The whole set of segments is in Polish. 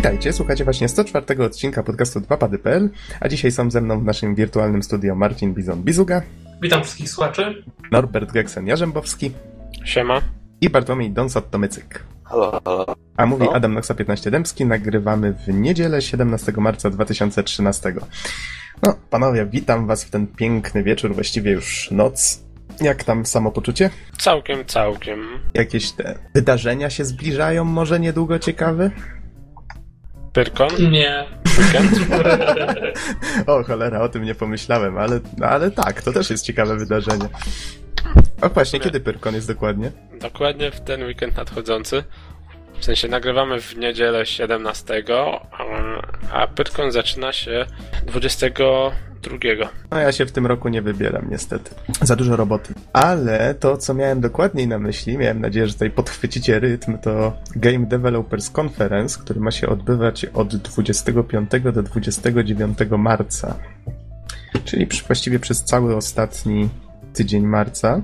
Witajcie, słuchacie właśnie 104 odcinka podcastu 2pady.pl, a dzisiaj są ze mną w naszym wirtualnym studio Marcin Bizon-Bizuga. Witam wszystkich słuchaczy. Norbert Geksen-Jarzębowski. Siema. I Bartłomiej Donsot-Tomycyk. Halo, halo. A mówi no. Adam Noxa 15 Dębski, nagrywamy w niedzielę 17 marca 2013. No, panowie, witam was w ten piękny wieczór, właściwie już noc. Jak tam samopoczucie? Całkiem, całkiem. Jakieś te wydarzenia się zbliżają, może niedługo ciekawe? Pyrkon? Nie. Weekend? o cholera, o tym nie pomyślałem, ale, ale tak, to też jest ciekawe wydarzenie. O właśnie, nie. kiedy Pyrkon jest dokładnie? Dokładnie w ten weekend nadchodzący. W sensie nagrywamy w niedzielę 17, a Pyrkon zaczyna się 22. No ja się w tym roku nie wybieram niestety. Za dużo roboty. Ale to, co miałem dokładniej na myśli, miałem nadzieję, że tutaj podchwycicie rytm, to Game Developers Conference, który ma się odbywać od 25 do 29 marca. Czyli właściwie przez cały ostatni tydzień marca.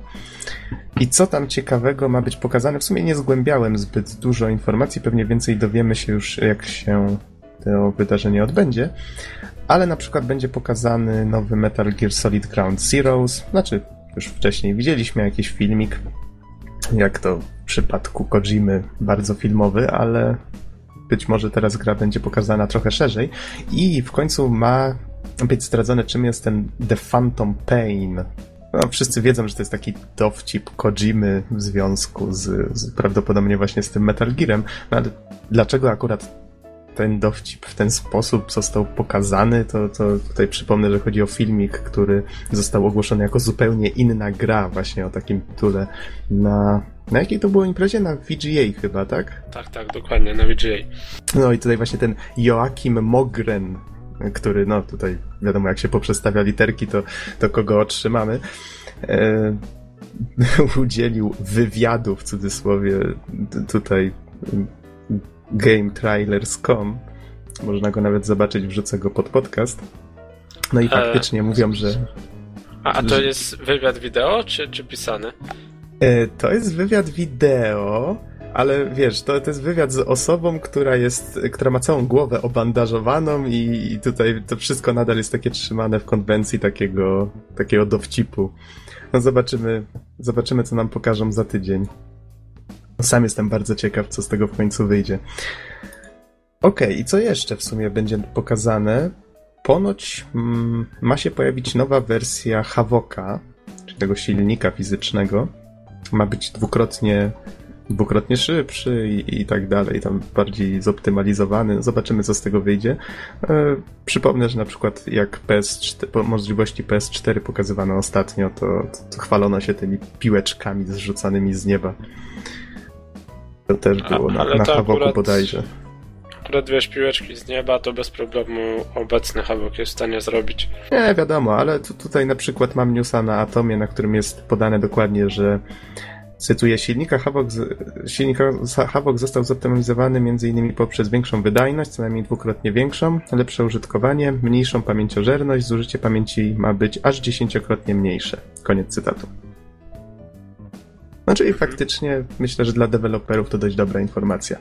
I co tam ciekawego ma być pokazane? W sumie nie zgłębiałem zbyt dużo informacji, pewnie więcej dowiemy się już, jak się to wydarzenie odbędzie. Ale na przykład będzie pokazany nowy Metal Gear Solid Ground Zeroes. Znaczy, już wcześniej widzieliśmy jakiś filmik, jak to w przypadku Kojimy, bardzo filmowy, ale być może teraz gra będzie pokazana trochę szerzej. I w końcu ma być zdradzone, czym jest ten The Phantom Pain, no, wszyscy wiedzą, że to jest taki dowcip Kojimy w związku z, z prawdopodobnie właśnie z tym Metal Gearem, no ale dlaczego akurat ten dowcip w ten sposób został pokazany, to, to tutaj przypomnę, że chodzi o filmik, który został ogłoszony jako zupełnie inna gra właśnie o takim tytule na... Na jakiej to było imprezie? Na VGA chyba, tak? Tak, tak, dokładnie, na VGA. No i tutaj właśnie ten Joachim Mogren który, no tutaj wiadomo, jak się poprzestawia literki, to, to kogo otrzymamy, e, udzielił wywiadu w cudzysłowie tutaj GameTrailers.com. Można go nawet zobaczyć, wrzucę go pod podcast. No i e, faktycznie e... mówią, że. A, a to jest wywiad wideo, czy, czy pisany? E, to jest wywiad wideo ale wiesz, to, to jest wywiad z osobą, która jest, która ma całą głowę obandażowaną i, i tutaj to wszystko nadal jest takie trzymane w konwencji takiego, takiego dowcipu. No zobaczymy, zobaczymy, co nam pokażą za tydzień. Sam jestem bardzo ciekaw, co z tego w końcu wyjdzie. Okej, okay, i co jeszcze w sumie będzie pokazane? Ponoć mm, ma się pojawić nowa wersja Havoka, czyli tego silnika fizycznego. Ma być dwukrotnie dwukrotnie szybszy i, i tak dalej, tam bardziej zoptymalizowany. Zobaczymy, co z tego wyjdzie. E, przypomnę, że na przykład jak PS4, po możliwości PS4 pokazywano ostatnio, to, to, chwalono się tymi piłeczkami zrzucanymi z nieba. To też było A, na, na Havoku bodajże. Akurat wiesz, piłeczki z nieba to bez problemu obecny Havok jest w stanie zrobić. Nie, wiadomo, ale tu, tutaj na przykład mam newsa na Atomie, na którym jest podane dokładnie, że Cytuję, silnika Havok, silnik Havok został zoptymalizowany m.in. poprzez większą wydajność, co najmniej dwukrotnie większą, lepsze użytkowanie, mniejszą pamięciożerność, zużycie pamięci ma być aż dziesięciokrotnie mniejsze. Koniec cytatu. No czyli faktycznie myślę, że dla deweloperów to dość dobra informacja.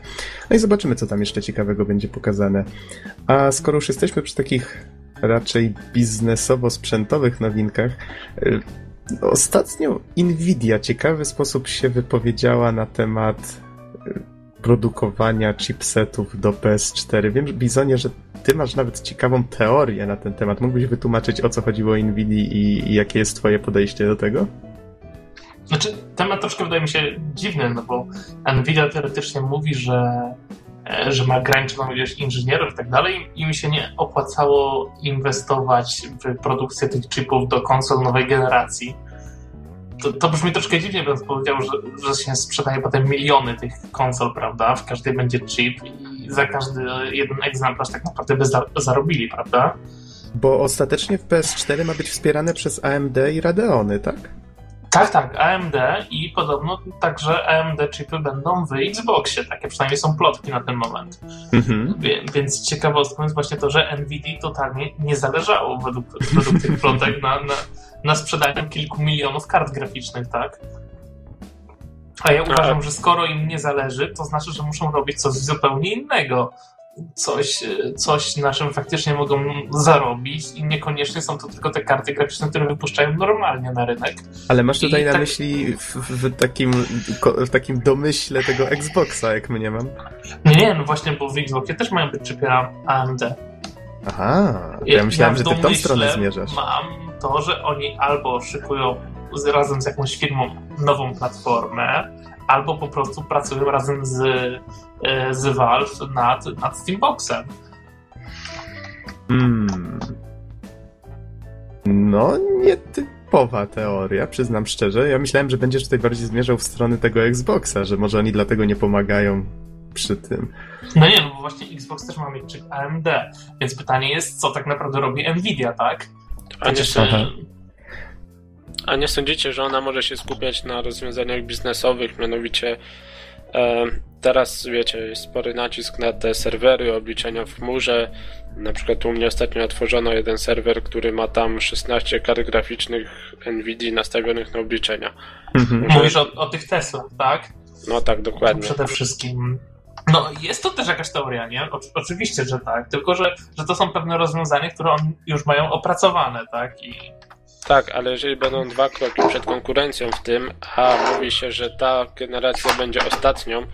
No i zobaczymy, co tam jeszcze ciekawego będzie pokazane. A skoro już jesteśmy przy takich raczej biznesowo-sprzętowych nowinkach, y, Ostatnio Nvidia ciekawy sposób się wypowiedziała na temat y, produkowania chipsetów do PS4. Wiem, Bizonie, że ty masz nawet ciekawą teorię na ten temat. Mógłbyś wytłumaczyć, o co chodziło Nvidia i, i jakie jest twoje podejście do tego? Znaczy, temat troszkę wydaje mi się dziwny, no bo Nvidia teoretycznie mówi, że E, że ma ograniczoną ilość inżynierów i tak dalej i mi się nie opłacało inwestować w produkcję tych chipów do konsol nowej generacji. To, to brzmi troszkę dziwnie, bym powiedział, że, że się sprzedaje potem miliony tych konsol, prawda? W każdej będzie chip i za każdy jeden egzemplarz tak naprawdę by za, zarobili, prawda? Bo ostatecznie w PS4 ma być wspierane przez AMD i Radeony, tak? Tak, tak, AMD i podobno także AMD chipy będą w Xboxie. Takie przynajmniej są plotki na ten moment. Mhm. Więc ciekawostką jest właśnie to, że Nvidia totalnie nie zależało według, według tych plotek na, na, na sprzedaniu kilku milionów kart graficznych, tak? A ja uważam, że skoro im nie zależy, to znaczy, że muszą robić coś zupełnie innego. Coś, coś, na czym faktycznie mogą zarobić i niekoniecznie są to tylko te karty graficzne, które wypuszczają normalnie na rynek. Ale masz tutaj I na tak- myśli w, w, takim, w takim domyśle tego Xboxa, jak mnie mam? Nie, nie, no właśnie, bo w Xboxie też mają być chipy AMD. Aha, to ja myślałem, w że ty w tą stronę zmierzasz. Mam to, że oni albo szykują razem z jakąś firmą nową platformę, albo po prostu pracują razem z, e, z Valve nad, nad Steamboxem. Hmm. No, nietypowa teoria, przyznam szczerze. Ja myślałem, że będziesz tutaj bardziej zmierzał w stronę tego Xboxa, że może oni dlatego nie pomagają przy tym. No nie, no bo właśnie Xbox też ma mieć chip AMD, więc pytanie jest, co tak naprawdę robi Nvidia, tak? A nie, Chociaż, Aha. e, a nie sądzicie, że ona może się skupiać na rozwiązaniach biznesowych, mianowicie e, teraz, wiecie, jest spory nacisk na te serwery, obliczenia w chmurze. Na przykład u mnie ostatnio otworzono jeden serwer, który ma tam 16 kart graficznych NVIDIA nastawionych na obliczenia. Mhm. Mówisz o, o tych Teslach, tak? No tak, To dokładnie. przede wszystkim. No, jest to też jakaś teoria, nie? O, oczywiście, że tak, tylko że, że to są pewne rozwiązania, które oni już mają opracowane, tak? I Tak, ale jeżeli będą dwa kroki przed konkurencją w tym, a mówi się, że ta generacja będzie ostatnią,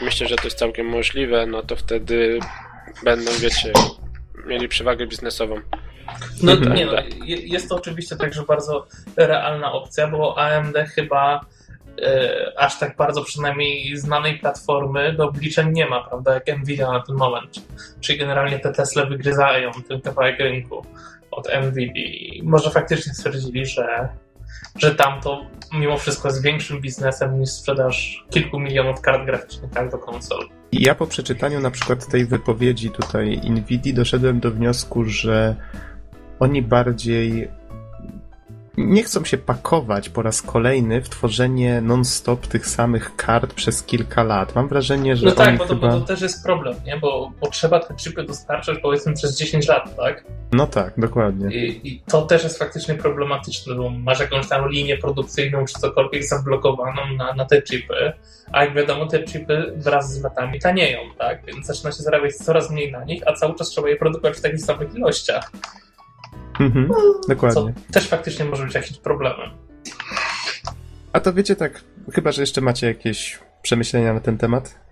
myślę, że to jest całkiem możliwe, no to wtedy będą, wiecie, mieli przewagę biznesową. No Mhm. nie no, je- jest to oczywiście także bardzo realna opcja, bo AMD chyba e, aż tak bardzo przynajmniej znanej platformy do obliczeń nie ma, prawda, jak Nvidia na ten moment. Czyli generalnie te Tesla wygryzają ten kawałek rynku od. I może faktycznie stwierdzili, że, że tam to mimo wszystko jest większym biznesem niż sprzedaż kilku milionów kart graficznych tak, do konsol. Ja po przeczytaniu na przykład tej wypowiedzi tutaj Nvidia doszedłem do wniosku, że oni bardziej nie chcą się pakować po raz kolejny w tworzenie non-stop tych samych kart przez kilka lat. Mam wrażenie, że No tak, bo to, chyba... bo to też jest problem, nie? Bo, bo trzeba te chipy dostarczać powiedzmy przez 10 lat, tak? No tak, dokładnie. I, I to też jest faktycznie problematyczne, bo masz jakąś tam linię produkcyjną czy cokolwiek zablokowaną na, na te chipy, a jak wiadomo, te chipy wraz z latami tanieją, tak? Więc zaczyna się zarabiać coraz mniej na nich, a cały czas trzeba je produkować w takich samych ilościach, Mhm, co dokładnie. też faktycznie może być jakimś problemem. A to wiecie tak, chyba że jeszcze macie jakieś przemyślenia na ten temat?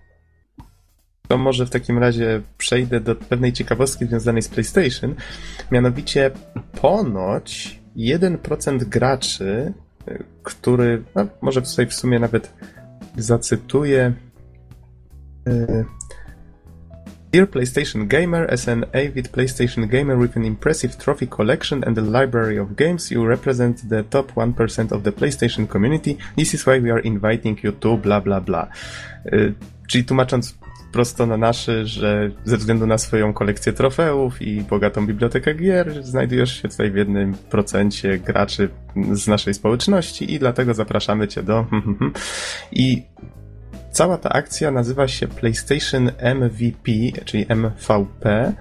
To może w takim razie przejdę do pewnej ciekawostki związanej z PlayStation. Mianowicie ponoć 1% graczy, y, który, no, może tutaj w sumie nawet zacytuję. y, Dear PlayStation Gamer, as an avid PlayStation gamer with an impressive trophy collection and a library of games, you represent the top 1% of the PlayStation community. This is why we are inviting you to bla bla bla. Y, Czyli tłumacząc prosto na naszy, że ze względu na swoją kolekcję trofeów i bogatą bibliotekę gier, znajdujesz się tutaj w jednym procencie graczy z naszej społeczności i dlatego zapraszamy cię do... I cała ta akcja nazywa się PlayStation MVP, czyli MVP.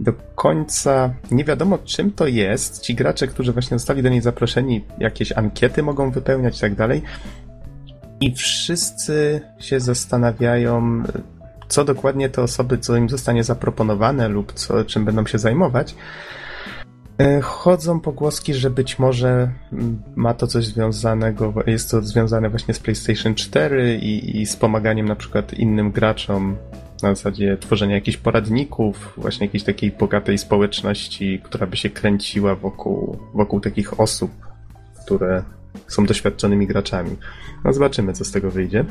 Do końca nie wiadomo, czym to jest. Ci gracze, którzy właśnie zostali do niej zaproszeni, jakieś ankiety mogą wypełniać i tak dalej. I wszyscy się zastanawiają, co dokładnie te osoby, co im zostanie zaproponowane lub co, czym będą się zajmować. E, Chodzą pogłoski, że być może mm, ma to coś związanego, jest to związane właśnie z PlayStation 4 i, i z pomaganiem na przykład innym graczom na zasadzie tworzenia jakichś poradników, właśnie jakiejś takiej bogatej społeczności, która by się kręciła wokół, wokół takich osób, które są doświadczonymi graczami. No zobaczymy, co z tego wyjdzie.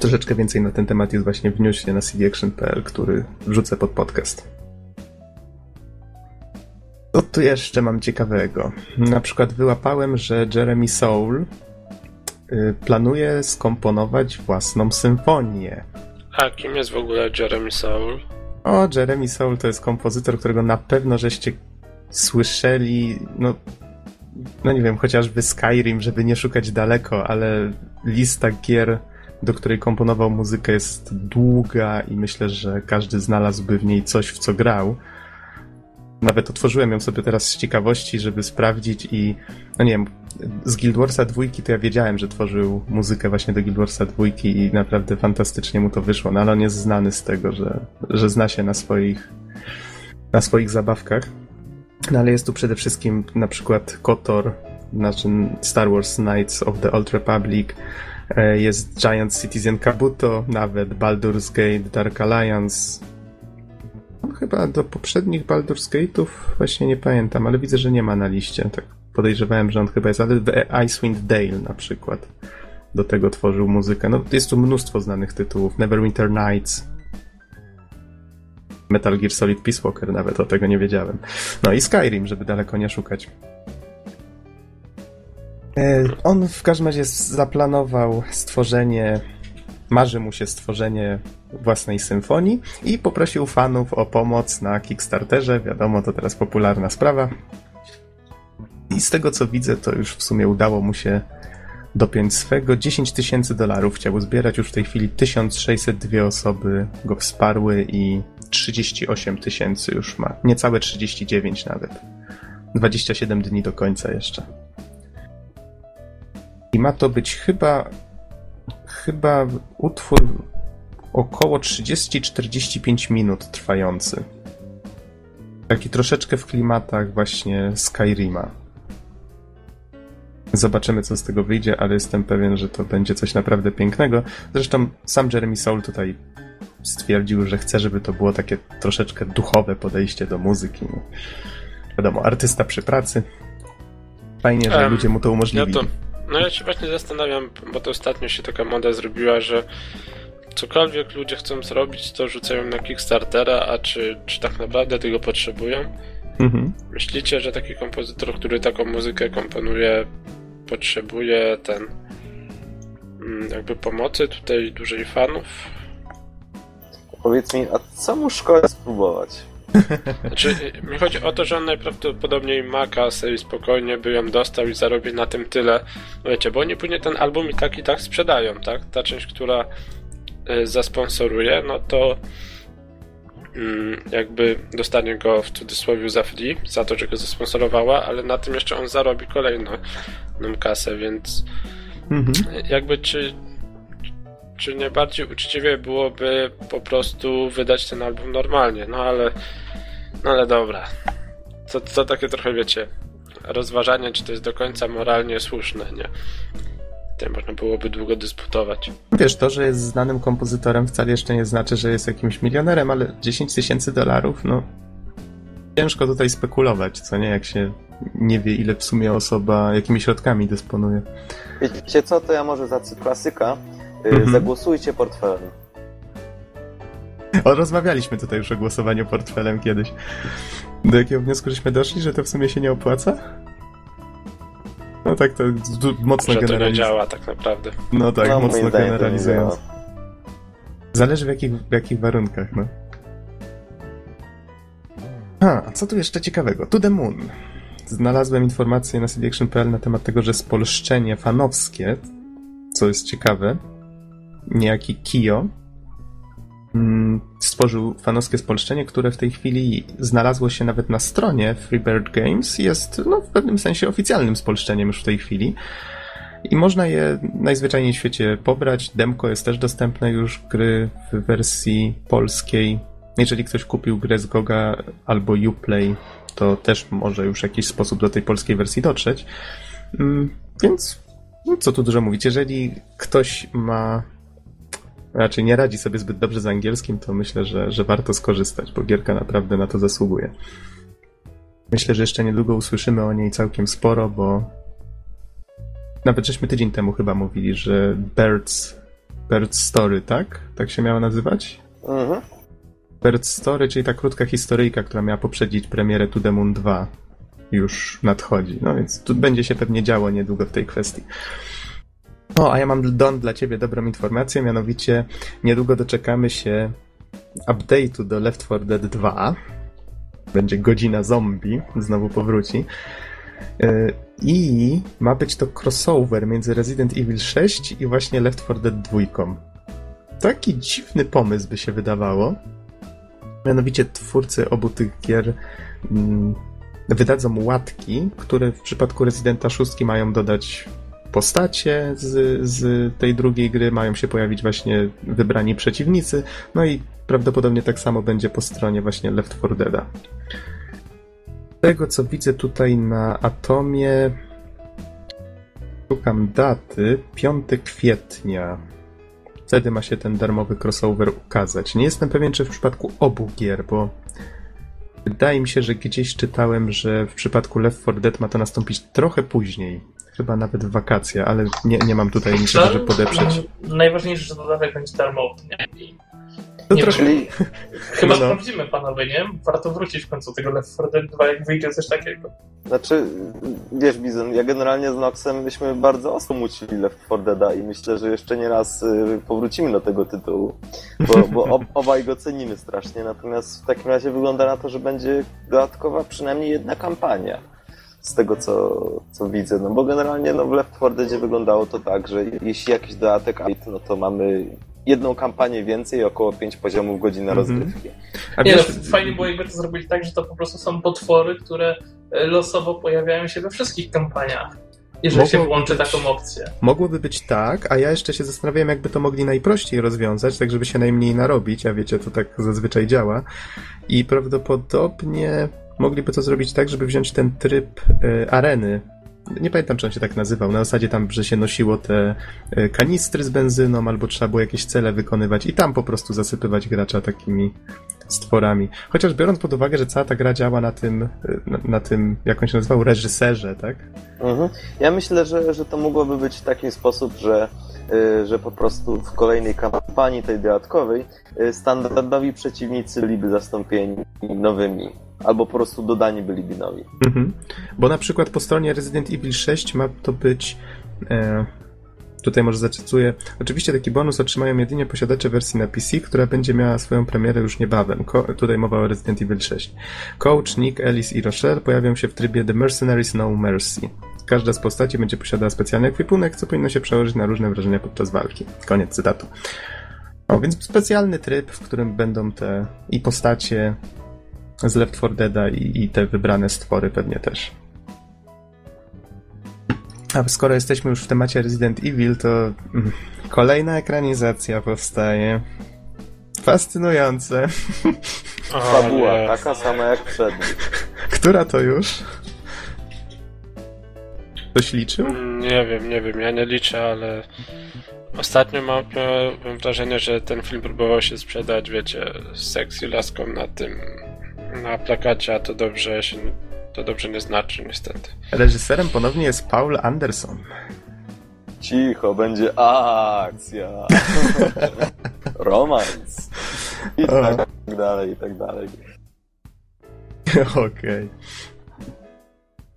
Troszeczkę więcej na ten temat jest właśnie w newsie na cdaction.pl, który wrzucę pod podcast. Co tu jeszcze mam ciekawego? Na przykład wyłapałem, że Jeremy Soule y, planuje skomponować własną symfonię. A kim jest w ogóle Jeremy Soule? O, Jeremy Soule to jest kompozytor, którego na pewno żeście słyszeli, no, no nie wiem, chociażby Skyrim, żeby nie szukać daleko, ale lista gier, do której komponował muzykę jest długa i myślę, że każdy znalazłby w niej coś, w co grał. Nawet otworzyłem ją sobie teraz z ciekawości, żeby sprawdzić i, no nie wiem, z Guild Warsa dwójki to ja wiedziałem, że tworzył muzykę właśnie do Guild Warsa dwójki i naprawdę fantastycznie mu to wyszło, no ale on jest znany z tego, że, że zna się na swoich na swoich zabawkach. No ale jest tu przede wszystkim na przykład KOTOR, znaczy Star Wars Knights of the Old Republic, e, jest Giant Citizen Kabuto, nawet Baldur's Gate, Dark Alliance. Chyba do poprzednich Baldur's Gate'ów właśnie nie pamiętam, ale widzę, że nie ma na liście. Tak podejrzewałem, że on chyba jest, ale Icewind Dale na przykład do tego tworzył muzykę. No jest tu mnóstwo znanych tytułów. Neverwinter Nights, Metal Gear Solid Peace Walker nawet, o tego nie wiedziałem. No i Skyrim, żeby daleko nie szukać. E, on w każdym razie zaplanował stworzenie, marzy mu się stworzenie własnej symfonii i poprosił fanów o pomoc na Kickstarterze. Wiadomo, to teraz popularna sprawa. I z tego co widzę, to już w sumie udało mu się dopiąć swego. 10 tysięcy dolarów chciał zbierać, już w tej chwili 1602 osoby go wsparły i 38 tysięcy już ma. Niecałe 39 nawet. 27 dni do końca jeszcze. I ma to być chyba chyba utwór około 30-45 minut trwający. Taki troszeczkę w klimatach właśnie Skyrima. Zobaczymy, co z tego wyjdzie, ale jestem pewien, że to będzie coś naprawdę pięknego. Zresztą sam Jeremy Soul tutaj stwierdził, że chce, żeby to było takie troszeczkę duchowe podejście do muzyki. Wiadomo, artysta przy pracy. Fajnie, że um, ludzie mu to umożliwili. Ja to, no ja się właśnie zastanawiam, bo to ostatnio się taka moda zrobiła, że cokolwiek ludzie chcą zrobić, to rzucają na Kickstartera, a czy, czy tak naprawdę tego potrzebują? Mhm. Myślicie, że taki kompozytor, który taką muzykę komponuje, potrzebuje ten mm, jakby pomocy tutaj dużej fanów? Powiedz mi, a co mu szkoda spróbować? Znaczy, mi chodzi o to, że on najprawdopodobniej ma kasę i spokojnie by ją dostał i zarobi na tym tyle. Wiecie, bo oni później ten album i tak i tak sprzedają, tak? Ta część, która zasponsoruje, no to mm, jakby dostanie go w cudzysłowie za free, za to, że go zasponsorowała, ale na tym jeszcze on zarobi kolejną kasę, więc mhm. jakby czy czy nie bardziej uczciwie byłoby po prostu wydać ten album normalnie, no ale no ale dobra. To, to takie trochę, wiecie, rozważanie, czy to jest do końca moralnie słuszne, nie? Tutaj można byłoby długo dysputować. Wiesz, to, że jest znanym kompozytorem wcale jeszcze nie znaczy, że jest jakimś milionerem, ale 10 tysięcy dolarów, no ciężko tutaj spekulować, co nie, jak się nie wie, ile w sumie osoba, jakimi środkami dysponuje. Wiecie co, to ja może za klasyka Mhm. Zagłosujcie portfelem. O, rozmawialiśmy tutaj już o głosowaniu portfelem kiedyś. Do jakiego wniosku żeśmy doszli, że to w sumie się nie opłaca? No tak, to mocno że to nie działa tak naprawdę. No tak, no, mocno generalizując. Zależy w jakich, w jakich warunkach, no. A, co tu jeszcze ciekawego? To the Moon. Znalazłem informację na cdaction.pl na temat tego, że spolszczenie fanowskie, co jest ciekawe, niejaki Kio stworzył fanowskie spolszczenie, które w tej chwili znalazło się nawet na stronie Freebird Games. Jest no, w pewnym sensie oficjalnym spolszczeniem już w tej chwili. I można je najzwyczajniej w świecie pobrać. Demko jest też dostępne już gry w wersji polskiej. Jeżeli ktoś kupił grę z Goga albo Uplay, to też może już w jakiś sposób do tej polskiej wersji dotrzeć. Mm, więc no, co tu dużo mówić. Jeżeli ktoś ma raczej nie radzi sobie zbyt dobrze z angielskim, to myślę, że, że warto skorzystać, bo gierka naprawdę na to zasługuje. Myślę, że jeszcze niedługo usłyszymy o niej całkiem sporo, bo nawet żeśmy tydzień temu chyba mówili, że Bird's, Bird's Story, tak? Tak się miała nazywać? Mhm. Bird's Story, czyli ta krótka historyjka, która miała poprzedzić premierę To The Moon 2 już nadchodzi. No więc tu będzie się pewnie działo niedługo w tej kwestii. O, a ja mam Don dla ciebie dobrą informację, mianowicie niedługo doczekamy się update'u do Left 4 Dead 2. Będzie godzina zombie, znowu powróci. E, I ma być to crossover między Resident Evil 6 i właśnie Left 4 Dead 2. Taki dziwny pomysł by się wydawało. Mianowicie twórcy obu tych gier mm, wydadzą łatki, które w przypadku Residenta 6 mają dodać postacie z, z tej drugiej gry, mają się pojawić właśnie wybrani przeciwnicy, no i prawdopodobnie tak samo będzie po stronie właśnie Left 4 Deada. Tego co widzę tutaj na Atomie szukam daty 5 kwietnia. Wtedy ma się ten darmowy crossover ukazać. Nie jestem pewien, czy w przypadku obu gier, bo wydaje mi się, że gdzieś czytałem, że w przypadku Left 4 Dead ma to nastąpić trochę później. Chyba nawet w wakacje, ale nie, nie mam tutaj niczego, żeby podeprzeć. Najważniejsze, że dodatek będzie darmowy. Nie? I To nie trochę... Czyli Chyba No, no. sprawdzimy, panowie, nie? Warto wrócić w końcu tego Left 4 Dead 2, jak wyjdzie coś takiego. Znaczy, wiesz, Bizon, ja generalnie z Noxem myśmy bardzo ostro mucili Left 4 Deada i myślę, że jeszcze nie raz y, powrócimy do tego tytułu, bo, bo ob, obaj go cenimy strasznie, natomiast w takim razie wygląda na to, że będzie dodatkowa przynajmniej jedna kampania z tego, co, co widzę, no bo generalnie no, w Left 4 Deadzie wyglądało to tak, że jeśli jakiś dodatek, no to mamy jedną kampanię więcej, około 5 poziomów godzin na Mhm. rozgrywki. A Nie, wiesz, no, fajnie było jakby to zrobili tak, że to po prostu są potwory, które e, losowo pojawiają się we wszystkich kampaniach. Jeżeli Mogło się włączy być- taką opcję. Mogłoby być tak, a ja jeszcze się zastanawiałem, jakby to mogli najprościej rozwiązać, tak żeby się najmniej narobić, a wiecie, to tak zazwyczaj działa. I prawdopodobnie mogliby to zrobić tak, żeby wziąć ten tryb e, areny. Nie pamiętam, czy on się tak nazywał. Na zasadzie tam, że się nosiło te e, kanistry z benzyną, albo trzeba było jakieś cele wykonywać i tam po prostu zasypywać gracza takimi stworami. Chociaż biorąc pod uwagę, że cała ta gra działa na tym, e, na, na tym jak on się nazywał, reżyserze, tak? Mhm. Ja myślę, że, że to mogłoby być w taki sposób, że, y, że po prostu w kolejnej kampanii, tej dodatkowej, y, standardowi przeciwnicy byliby zastąpieni nowymi, albo po prostu dodani byliby nowi. Mhm. Bo na przykład po stronie Resident Evil 6 ma to być. E, tutaj może zacytuję. Oczywiście taki bonus otrzymają jedynie posiadacze wersji na PC, która będzie miała swoją premierę już niebawem. Ko- tutaj mowa o Resident Evil 6. Coach, Nick, Alice i Rochelle pojawią się w trybie The Mercenaries No Mercy. Każda z postaci będzie posiadała specjalny ekwipunek, co powinno się przełożyć na różne wrażenia podczas walki. Koniec cytatu. Więc specjalny tryb, w którym będą te i postacie z Left 4 Deada i, i te wybrane stwory pewnie też. A skoro jesteśmy już w temacie Resident Evil, to mm, kolejna ekranizacja powstaje. Fascynujące. O, Fabuła taka sama jak przednia. Która to już? Ktoś liczył? Mm, Nie wiem, nie wiem, ja nie liczę, ale ostatnio mam, miałem wrażenie, że ten film próbował się sprzedać, wiecie, z sexy laską na tym, na plakacie, a to dobrze się, to dobrze nie znaczy niestety. Reżyserem ponownie jest Paul Anderson. Cicho, będzie akcja, romans i tak dalej, i tak dalej. Okej.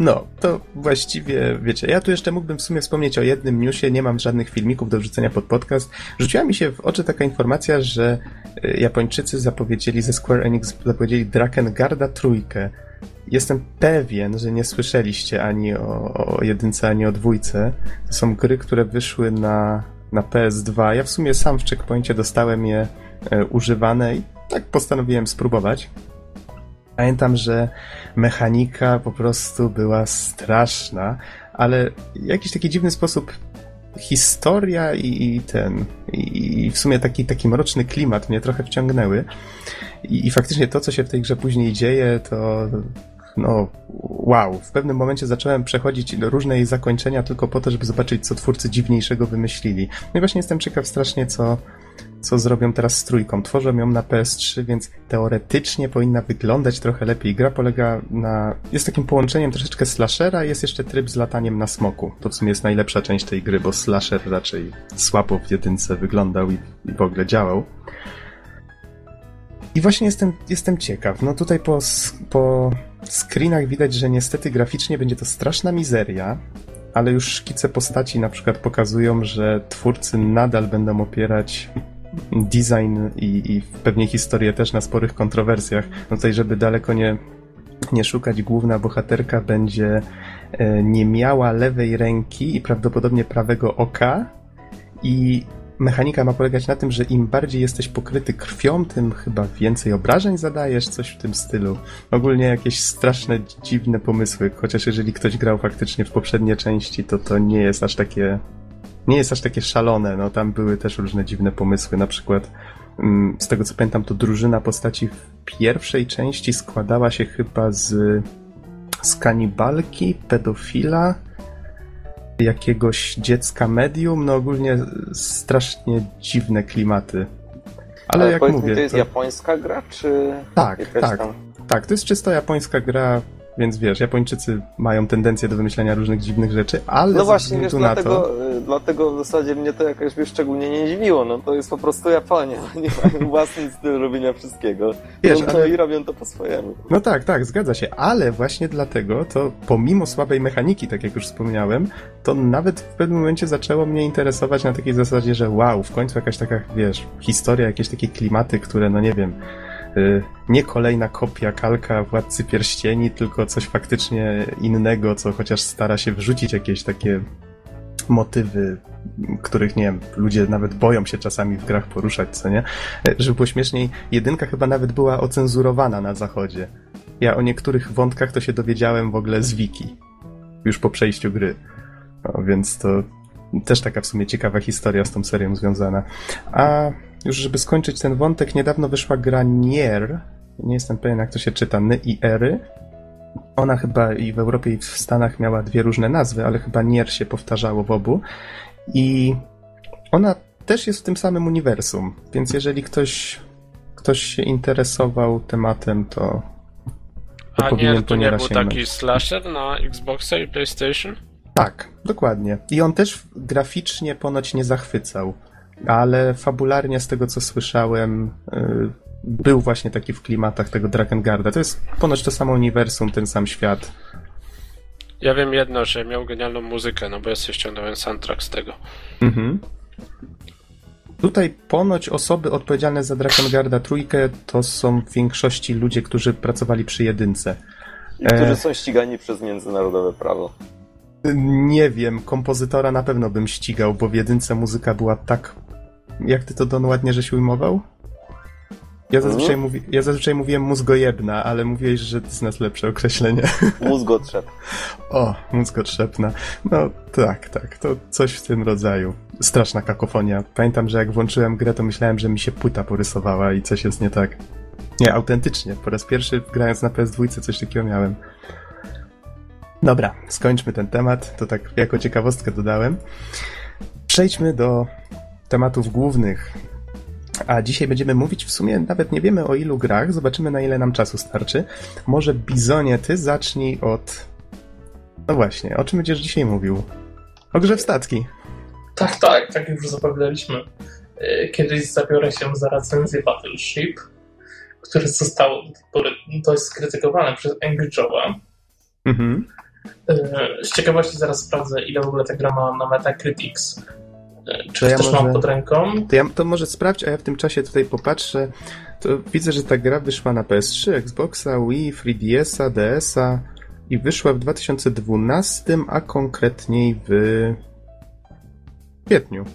No, to właściwie, wiecie, ja tu jeszcze mógłbym w sumie wspomnieć o jednym newsie, nie mam żadnych filmików do wrzucenia pod podcast. Rzuciła mi się w oczy taka informacja, że y, Japończycy zapowiedzieli, ze Square Enix zapowiedzieli Drakengard trójkę. Jestem pewien, że nie słyszeliście ani o, o jedynce, ani o dwójce. To są gry, które wyszły na, na PS2. Ja w sumie sam w checkpoincie dostałem je e, używane i tak postanowiłem spróbować. Pamiętam, że mechanika po prostu była straszna, ale w jakiś taki dziwny sposób historia i, i ten, i, i w sumie taki, taki mroczny klimat mnie trochę wciągnęły. I, I faktycznie to, co się w tej grze później dzieje, to no wow. W pewnym momencie zacząłem przechodzić różne jej zakończenia tylko po to, żeby zobaczyć, co twórcy dziwniejszego wymyślili. No i właśnie jestem ciekaw strasznie, co, co zrobią teraz z trójką. Tworzą ją na PS3, więc teoretycznie powinna wyglądać trochę lepiej. Gra polega na... jest takim połączeniem troszeczkę slashera, jest jeszcze tryb z lataniem na smoku. To w sumie jest najlepsza część tej gry, bo slasher raczej słabo w jedynce wyglądał i, i w ogóle działał. I właśnie jestem, jestem ciekaw. No tutaj po, po screenach widać, że niestety graficznie będzie to straszna mizeria, ale już szkice postaci na przykład pokazują, że twórcy nadal będą opierać design i, i pewnie historię też na sporych kontrowersjach. No tutaj, żeby daleko nie, nie szukać, główna bohaterka będzie e, nie miała lewej ręki i prawdopodobnie prawego oka i mechanika ma polegać na tym, że im bardziej jesteś pokryty krwią, tym chyba więcej obrażeń zadajesz, coś w tym stylu. Ogólnie jakieś straszne, dziwne pomysły, chociaż jeżeli ktoś grał faktycznie w poprzednie części, to to nie jest aż takie nie jest aż takie szalone, no tam były też różne dziwne pomysły, na przykład mm, z tego co pamiętam, to drużyna postaci w pierwszej części składała się chyba z, z kanibalki, pedofila, jakiegoś dziecka medium, no ogólnie strasznie dziwne klimaty. Ale, Ale jak mówię. Mi, to jest to... japońska gra, czy. Tak, tak. Tam... Tak, to jest czysto japońska gra więc wiesz, Japończycy mają tendencję do wymyślania różnych dziwnych rzeczy, ale No właśnie, wiesz, dlatego, to... Y, dlatego w zasadzie mnie to jakoś wiesz, szczególnie nie dziwiło. No to jest po prostu Japonia. Nie mają własny styl robienia wszystkiego. Wiesz, no, ale... i robią to po swojemu. No tak, tak, zgadza się, ale właśnie dlatego to pomimo słabej mechaniki, tak jak już wspomniałem, to nawet w pewnym momencie zaczęło mnie interesować na takiej zasadzie, że wow, w końcu jakaś taka, wiesz, historia, jakieś takie klimaty, które, no nie wiem, nie kolejna kopia, kalka Władcy Pierścieni, tylko coś faktycznie innego, co chociaż stara się wrzucić jakieś takie motywy, których, nie wiem, ludzie nawet boją się czasami w grach poruszać, co nie? Y, żeby było śmieszniej, jedynka chyba nawet była ocenzurowana na zachodzie. Ja o niektórych wątkach to się dowiedziałem w ogóle z wiki. Już po przejściu gry. No, więc to też taka w sumie ciekawa historia z tą serią związana. A już żeby skończyć ten wątek, niedawno wyszła gra Nier. Nie jestem pewien, jak to się czyta. Ny i Ery. Ona chyba i w Europie, i w Stanach miała dwie różne nazwy, ale chyba Nier się powtarzało w obu. I ona też jest w tym samym uniwersum, więc jeżeli ktoś, ktoś się interesował tematem, to, to A Nier to nie był taki slasher na Xboxa i PlayStation? Tak, dokładnie. I on też graficznie ponoć nie zachwycał ale fabularnie z tego co słyszałem y, był właśnie taki w klimatach tego Drakengard. To jest ponoć to samo uniwersum, ten sam świat. Ja wiem jedno, że miał genialną muzykę, no bo ja sobie ściągnąłem soundtrack z tego. Mhm. Tutaj ponoć osoby odpowiedzialne za Drakengarda trójkę to są w większości ludzie, którzy pracowali przy jedynce. I którzy e... są ścigani przez międzynarodowe prawo. Nie wiem, kompozytora na pewno bym ścigał, bo w jedynce muzyka była tak jak ty to Don ładnie żeś ujmował? Ja zazwyczaj, mm. mówi, ja zazwyczaj mówiłem mózgojebna, ale mówiłeś, że to jest nas lepsze określenie. Mózgotrzep. o, mózgotrzepna. No tak, tak, to coś w tym rodzaju. Straszna kakofonia. Pamiętam, że jak włączyłem grę, to myślałem, że mi się płyta porysowała i coś jest nie tak. Nie, autentycznie. Po raz pierwszy grając na PS2 coś takiego miałem. Dobra, skończmy ten temat. To tak jako ciekawostkę dodałem. Przejdźmy do tematów głównych. A dzisiaj będziemy mówić w sumie nawet nie wiemy o ilu grach, zobaczymy na ile nam czasu starczy. Może Bizonie, ty zacznij od. No właśnie, o czym będziesz dzisiaj mówił? O grze w statki. Tak, tak, tak już zapowiadaliśmy. E, kiedyś zabiorę się za recenzję Battleship, które zostało dość skrytykowane przez Angry Joe'a. Mhm. E, z ciekawości zaraz sprawdzę, ile w ogóle ta gra ma na Metacritics. Czy to ja też może, mam pod ręką? To, ja, to może sprawdź, a ja w tym czasie tutaj popatrzę. To widzę, że ta gra wyszła na PS3, Xboxa, Wii, 3DS-a, DS-a i wyszła w 2012, a konkretniej w kwietniu.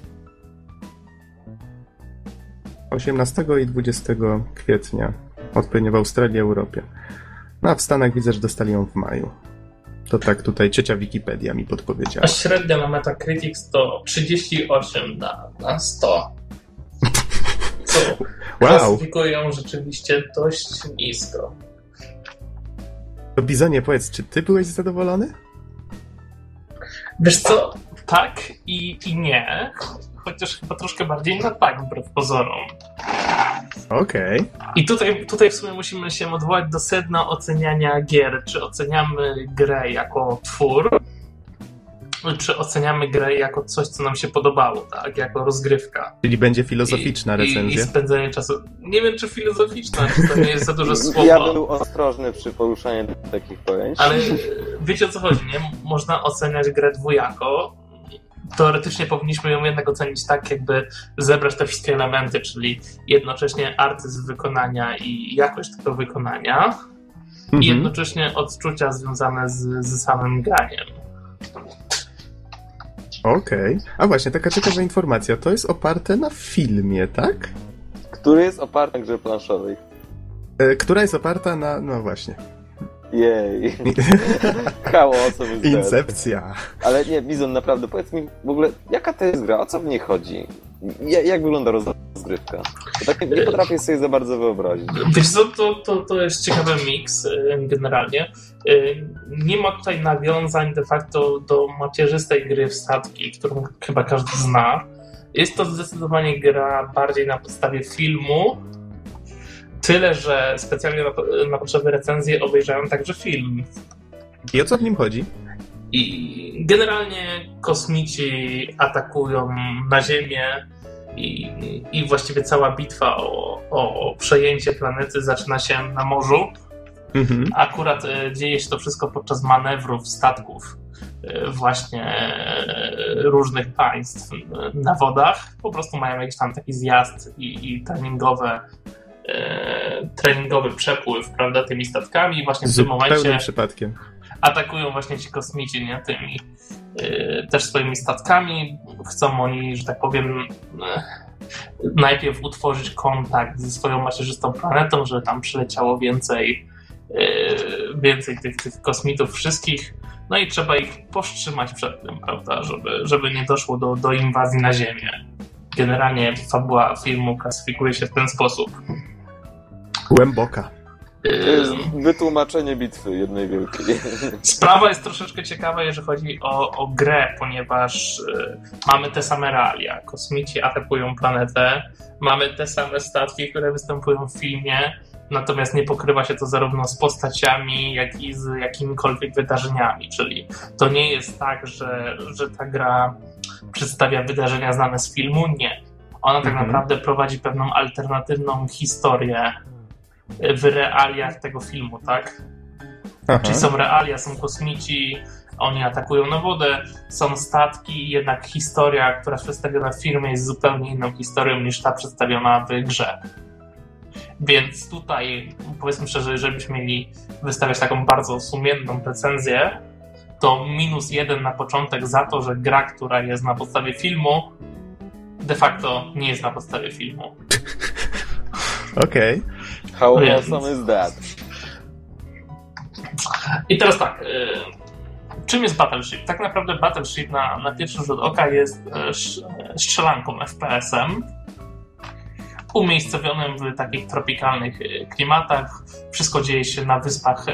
18 i 20 kwietnia, odpowiednio w Australii i Europie. No a w Stanach widzę, że dostali ją w maju. To tak tutaj ciocia Wikipedia mi podpowiedziała. A średnia na Metacritics to 38 na, na 100. Co wow. klasyfikują rzeczywiście dość nisko. To Bizonie, powiedz, czy ty byłeś zadowolony? Wiesz co, tak i, i nie, chociaż chyba troszkę bardziej na tak, wbrew pozorom. Okej. Okay. I tutaj, tutaj w sumie musimy się odwołać do sedna oceniania gier. Czy oceniamy grę jako twór, czy oceniamy grę jako coś, co nam się podobało, tak? Jako rozgrywka. Czyli będzie filozoficzna I, recenzja. I, I, spędzenie czasu. Nie wiem, czy filozoficzna, czy to nie jest za dużo słowa. Ja bym ostrożny przy poruszaniu takich pojęć. Ale wiecie o co chodzi, nie? Można oceniać grę dwujako, teoretycznie powinniśmy ją jednak ocenić tak, jakby zebrać te wszystkie elementy, czyli jednocześnie artyzm wykonania i jakość tego wykonania, mhm. i jednocześnie odczucia związane z, z samym graniem. Okej. A właśnie, taka ciekawa informacja. To jest oparte na filmie, tak? Który jest oparty na grze planszowej. E, która jest oparta na... No właśnie. Jej. Chaos, Incepcja. Ale nie, Bizon, naprawdę, powiedz mi w ogóle, jaka to jest gra, o co w niej chodzi? Ja, jak wygląda rozgrywka? Bo tak nie, nie potrafię sobie za bardzo wyobrazić. Wiesz co, to, to, to jest ciekawy miks y, generalnie. Y, Nie ma tutaj nawiązań de facto do macierzystej gry w statki, którą chyba każdy zna. Jest to zdecydowanie gra bardziej na podstawie filmu, tyle że specjalnie na, na potrzeby recenzji obejrzałem także film. I o co w nim chodzi? I generalnie kosmici atakują na Ziemię i, i właściwie cała bitwa o, o przejęcie planety zaczyna się na morzu. Mhm. Akurat e, dzieje się to wszystko podczas manewrów statków e, właśnie e, różnych państw na wodach. Po prostu mają jakiś tam taki zjazd i, i treningowe e, treningowy przepływ, prawda, tymi statkami i właśnie w tym momencie przypadkiem. atakują właśnie ci kosmici, nie, tymi y, też swoimi statkami. Chcą oni, że tak powiem, y, najpierw utworzyć kontakt ze swoją macierzystą planetą, że tam przyleciało więcej, więcej tych, tych kosmitów wszystkich. No i trzeba ich powstrzymać przed tym, prawda, żeby, żeby nie doszło do, do inwazji na Ziemię. Generalnie fabuła filmu klasyfikuje się w ten sposób. Głęboka. To jest Y, wytłumaczenie bitwy jednej wielkiej. Sprawa jest troszeczkę ciekawa, jeżeli chodzi o, o grę, ponieważ y, mamy te same realia. Kosmici atakują planetę, mamy te same statki, które występują w filmie, natomiast nie pokrywa się to zarówno z postaciami, jak i z jakimikolwiek wydarzeniami. Czyli to nie jest tak, że, że ta gra przedstawia wydarzenia znane z filmu. Nie. Ona tak Mhm. naprawdę prowadzi pewną alternatywną historię w realiach tego filmu, tak? Aha. Czyli są realia, są kosmici, oni atakują na wodę, są statki, jednak historia, która jest przedstawiona w filmie jest zupełnie inną historią niż ta przedstawiona w grze. Więc tutaj, powiedzmy szczerze, jeżeli byśmy mieli wystawiać taką bardzo sumienną recenzję, to minus jeden na początek za to, że gra, która jest na podstawie filmu, de facto nie jest na podstawie filmu. Okej. How Więc- awesome is that? I teraz tak. y, Czym jest Battleship? Tak naprawdę Battleship na, na pierwszy rzut oka jest e, strzelanką FPS-em umiejscowionym w takich tropikalnych e, klimatach. Wszystko dzieje się na wyspach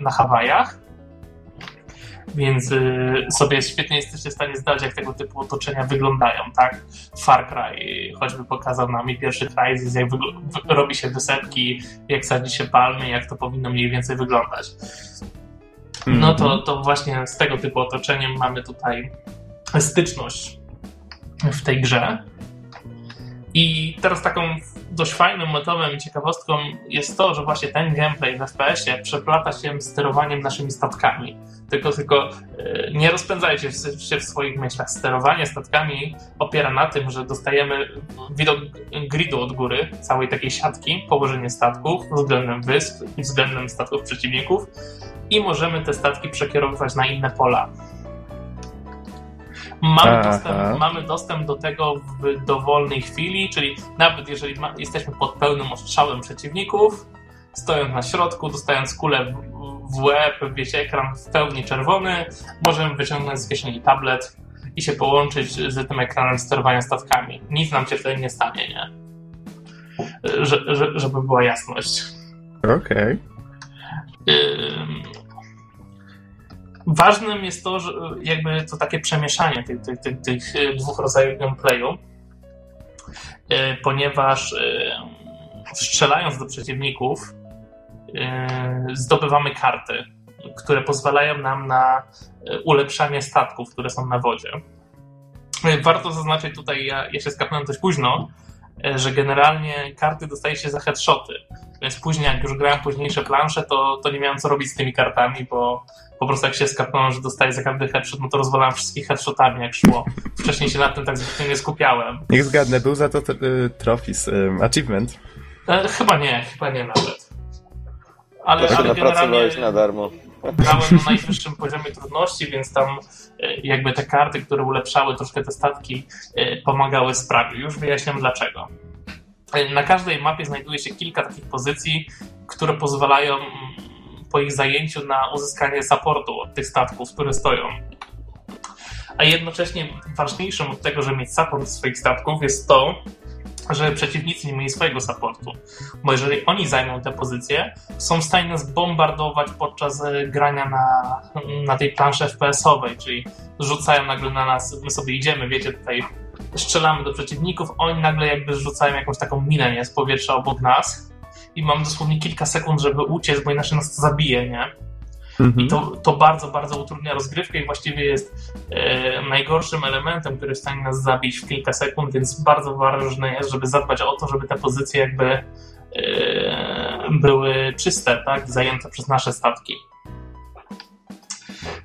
na Hawajach. Więc sobie świetnie jesteście w stanie zdać, jak tego typu otoczenia wyglądają, tak? Far Cry choćby pokazał nam i pierwszy Crysis, jak robi się wysepki, jak sadzi się palmy, jak to powinno mniej więcej wyglądać. No to, to właśnie z tego typu otoczeniem mamy tutaj styczność w tej grze. I teraz taką dość fajnym motywem i ciekawostką jest to, że właśnie ten gameplay w FPS-ie przeplata się z sterowaniem naszymi statkami. Tylko, tylko e, nie rozpędzajcie się- się w swoich myślach. Sterowanie statkami opiera na tym, że dostajemy widok gridu od góry, całej takiej siatki, położenie statków względem wysp i względem statków przeciwników i możemy te statki przekierowywać na inne pola. Mamy, dostęp, mamy dostęp do tego w dowolnej chwili, czyli nawet jeżeli ma, jesteśmy pod pełnym ostrzałem przeciwników, stojąc na środku, dostając kulę w, w łeb, wiecie, ekran w pełni czerwony, możemy wyciągnąć z kieszeni tablet i się połączyć z tym ekranem sterowania statkami. Nic nam się wtedy nie stanie, nie? Że, że, żeby była jasność. Okej. Ym, Ważnym jest to, że jakby to takie przemieszanie tych, tych, tych, tych y, dwóch rodzajów gameplayu, y, ponieważ y, strzelając do przeciwników zdobywamy karty, które pozwalają nam na ulepszanie statków, które są na wodzie. Warto zaznaczyć tutaj, ja, ja się skapnąłem dość późno, że generalnie karty dostaje się za headshoty. Więc później, jak już grałem późniejsze plansze, to, to nie miałem co robić z tymi kartami, bo po prostu jak się skapnąłem, że dostaję za każdy headshot, no to rozwalałem wszystkich headshotami, jak szło. Wcześniej się nad tym tak zbytnio nie skupiałem. Niech zgadnę, był za to y, trophies, y, achievement. E, chyba nie, chyba nie nawet. Ale, To ale generalnie... na darmo. grałem na najwyższym poziomie trudności, więc tam e, jakby te karty, które ulepszały troszkę te statki, e, pomagały sprawie. Już wyjaśniam dlaczego. Na każdej mapie znajduje się kilka takich pozycji, które pozwalają mm, po ich zajęciu na uzyskanie supportu od tych statków, które stoją. A jednocześnie ważniejszym od tego, żeby mieć support swoich statków jest to, że przeciwnicy nie mieli swojego supportu. Bo jeżeli oni zajmą te pozycje, są w stanie nas bombardować podczas e, grania na, na tej planszy FPS-owej, czyli rzucają nagle na nas, my sobie idziemy, wiecie, tutaj strzelamy do przeciwników, oni nagle jakby rzucają jakąś taką minę, nie, z powietrza obok nas i mam dosłownie kilka sekund, żeby uciec, bo inaczej nas to zabije, nie? Mhm. I to, to bardzo, bardzo utrudnia rozgrywkę i właściwie jest e, najgorszym elementem, który jest w stanie nas zabić w kilka sekund, więc bardzo ważne jest, żeby zadbać o to, żeby te pozycje jakby e, były czyste, tak? Zajęte przez nasze statki.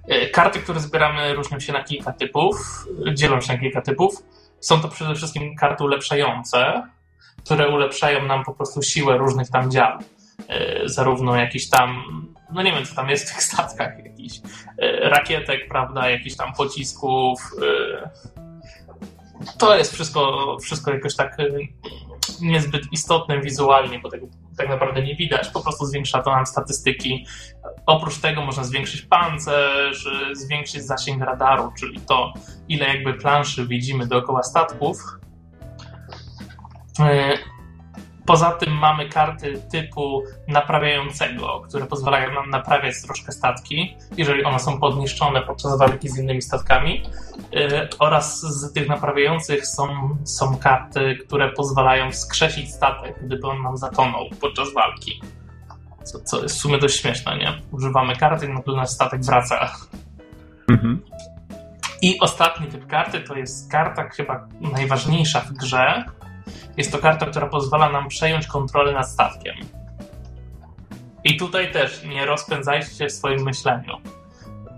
E, karty, które zbieramy, różnią się na kilka typów, dzielą się na kilka typów. Są to przede wszystkim karty ulepszające, które ulepszają nam po prostu siłę różnych tam dział. E, zarówno jakiś tam, no nie wiem co tam jest w tych statkach, jakiś e, rakietek, prawda, jakiś tam pocisków. E, to jest wszystko, wszystko jakoś tak niezbyt istotne wizualnie, bo tego tak naprawdę nie widać. Po prostu zwiększa to nam statystyki. Oprócz tego można zwiększyć pancerz, zwiększyć zasięg radaru, czyli to, ile jakby planszy widzimy dookoła statków. Poza tym mamy karty typu naprawiającego, które pozwalają nam naprawiać troszkę statki, jeżeli one są podniszczone podczas walki z innymi statkami. Yy, oraz z tych naprawiających są, są karty, które pozwalają wskrzesić statek, gdyby on nam zatonął podczas walki. Co, co jest w sumie dość śmieszne, nie? Używamy karty i nagle nasz statek wraca. Mhm. I ostatni typ karty to jest karta chyba najważniejsza w grze, jest to karta, która pozwala nam przejąć kontrolę nad statkiem. I tutaj też nie rozpędzajcie się w swoim myśleniu.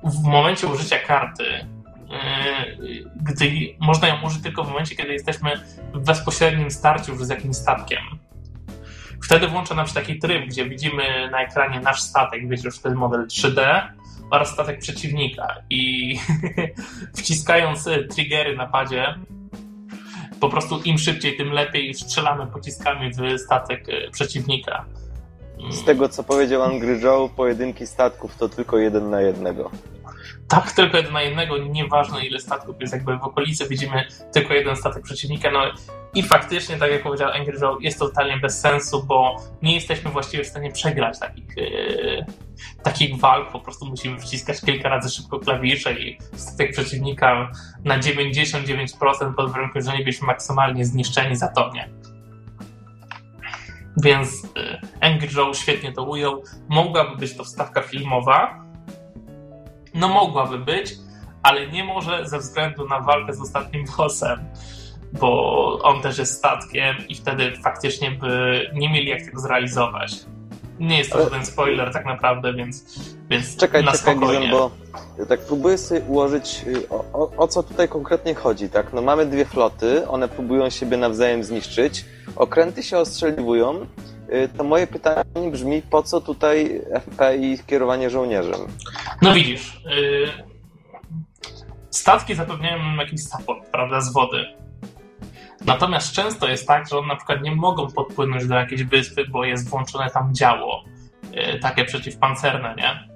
W momencie użycia karty, yy, gdy można ją użyć tylko w momencie, kiedy jesteśmy w bezpośrednim starciu już z jakimś statkiem. Wtedy włącza nam się taki tryb, gdzie widzimy na ekranie nasz statek, wiecie, już ten model 3D oraz statek przeciwnika. I wciskając triggery na padzie, po prostu im szybciej, tym lepiej strzelamy pociskami w statek e, przeciwnika. Z tego, co powiedział Angry Joe, pojedynki statków to tylko jeden na jednego. Tak, tylko jeden na jednego, nieważne ile statków jest jakby w okolicy, widzimy tylko jeden statek przeciwnika, no i faktycznie, tak jak powiedział Angry Joe, jest to totalnie bez sensu, bo nie jesteśmy właściwie w stanie przegrać takich, yy, takich walk, po prostu musimy wciskać kilka razy szybko klawisze i statek przeciwnika na 99% pod warunkiem, że nie byliśmy maksymalnie zniszczeni za to, nie? Więc yy, Angry Joe świetnie to ujął. Mogłaby być to wstawka filmowa, no mogłaby być, ale nie może ze względu na walkę z ostatnim bossem, bo on też jest statkiem i wtedy faktycznie by nie mieli jak tego zrealizować. Nie jest to ale... żaden spoiler tak naprawdę, więc, więc czekaj, na czekaj, spokojnie. Gizem, bo tak próbuję sobie ułożyć, y, o, o, o, co tutaj konkretnie chodzi, tak? No mamy dwie floty, one próbują siebie nawzajem zniszczyć, okręty się ostrzeliwują, Y, to moje pytanie brzmi, po co tutaj FP i kierowanie żołnierzem? No widzisz, yy, statki zapewniają jakiś support, prawda, z wody. Natomiast często jest tak, że one na przykład nie mogą podpłynąć do jakiejś wyspy, bo jest włączone tam działo, yy, takie przeciwpancerne, nie?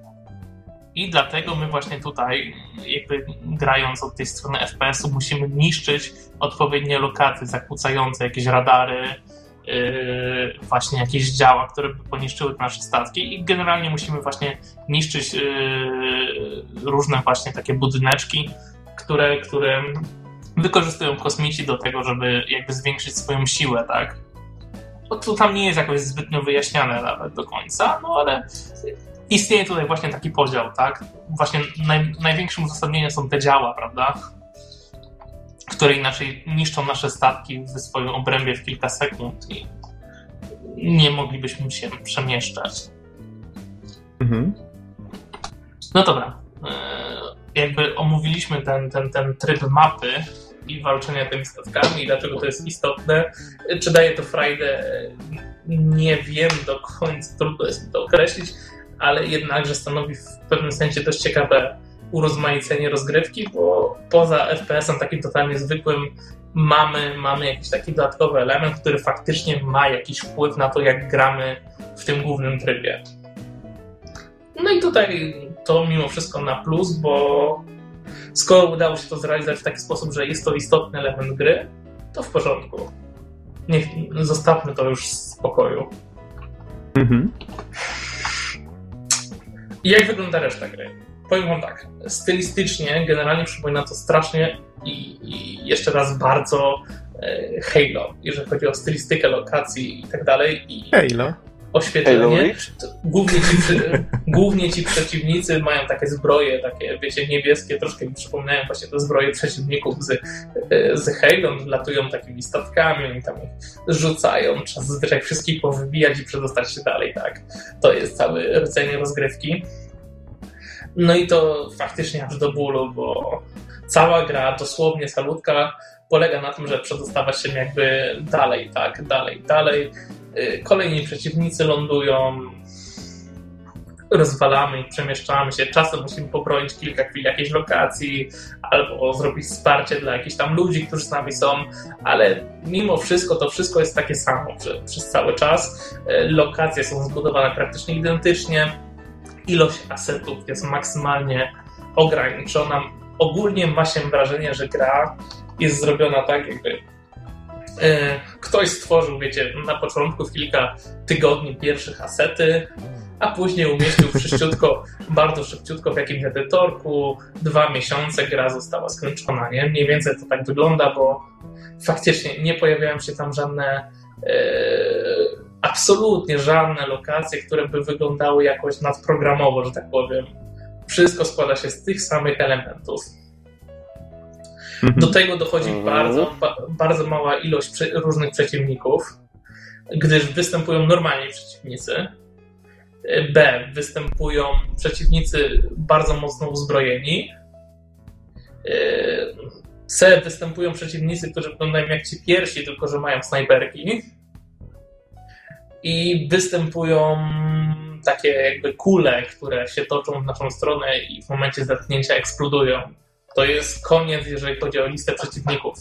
I dlatego my właśnie tutaj, jakby grając od tej strony FPS-u, musimy niszczyć odpowiednie lokacje zakłócające jakieś radary, Yy, właśnie jakieś działa, które by poniszczyły nasze statki i generalnie musimy właśnie niszczyć yy, różne właśnie takie budyneczki, które, które wykorzystują kosmici do tego, żeby jakby zwiększyć swoją siłę, tak? No to tam nie jest jakoś zbytnio wyjaśniane nawet do końca, no ale istnieje tutaj właśnie taki podział, tak? Właśnie naj, największym uzasadnieniem są te działa, prawda? które inaczej niszczą nasze statki w swoim obrębie w kilka sekund i nie moglibyśmy się przemieszczać. Mhm. No dobra. E, jakby omówiliśmy ten, ten, ten tryb mapy i walczenia tymi statkami dlaczego to jest istotne. Czy daje to frajdę? Nie wiem do końca, trudno jest to określić, ale jednakże stanowi w pewnym sensie dość ciekawe urozmaicenie rozgrywki, bo poza FPS-em takim totalnie zwykłym mamy, mamy jakiś taki dodatkowy element, który faktycznie ma jakiś wpływ na to, jak gramy w tym głównym trybie. No i tutaj to mimo wszystko na plus, bo skoro udało się to zrealizować w taki sposób, że jest to istotny element gry, to w porządku. Niech zostawmy to już w spokoju. Mhm. I jak wygląda reszta gry? Powiem wam tak, stylistycznie generalnie przypomina to strasznie i, i jeszcze raz bardzo e, Halo, jeżeli chodzi o stylistykę lokacji i tak dalej. I Halo? Oświetlenie. Głównie ci, głównie ci przeciwnicy mają takie zbroje, takie wiecie, niebieskie, troszkę mi przypominają właśnie te zbroje przeciwników z, e, z Halo, latują takimi statkami, oni tam ich rzucają, trzeba zazwyczaj wszystkich powybijać i przedostać się dalej, tak. To jest cały rdzeń rozgrywki. No i to faktycznie aż do bólu, bo cała gra, dosłownie salutka, polega na tym, że przedostawać się jakby dalej, tak, dalej, dalej. Y, kolejni przeciwnicy lądują, rozwalamy ich, przemieszczamy się. Czasem musimy pobronić kilka chwil jakiejś lokacji albo zrobić wsparcie dla jakichś tam ludzi, którzy z nami są, ale mimo wszystko to wszystko jest takie samo przez, przez cały czas. Y, lokacje są zbudowane praktycznie identycznie ilość asetów jest maksymalnie ograniczona. Ogólnie ma się wrażenie, że gra jest zrobiona tak, jakby e, ktoś stworzył, wiecie, na początku w kilka tygodni pierwszych asety, a później umieścił wszyściutko, bardzo szybciutko w jakimś edytorku, dwa miesiące gra została skończona, nie? Mniej więcej to tak wygląda, bo faktycznie nie pojawiają się tam żadne e, absolutnie żadne lokacje, które by wyglądały jakoś nadprogramowo, że tak powiem. Wszystko składa się z tych samych elementów. Mhm. Do tego dochodzi mhm. bardzo, bardzo mała ilość różnych przeciwników, gdyż występują normalni przeciwnicy. B. Występują przeciwnicy bardzo mocno uzbrojeni. C. Występują przeciwnicy, którzy wyglądają jak ci pierwsi, tylko że mają snajperki i występują takie jakby kule, które się toczą w naszą stronę i w momencie zetknięcia eksplodują. To jest koniec, jeżeli chodzi o listę przeciwników.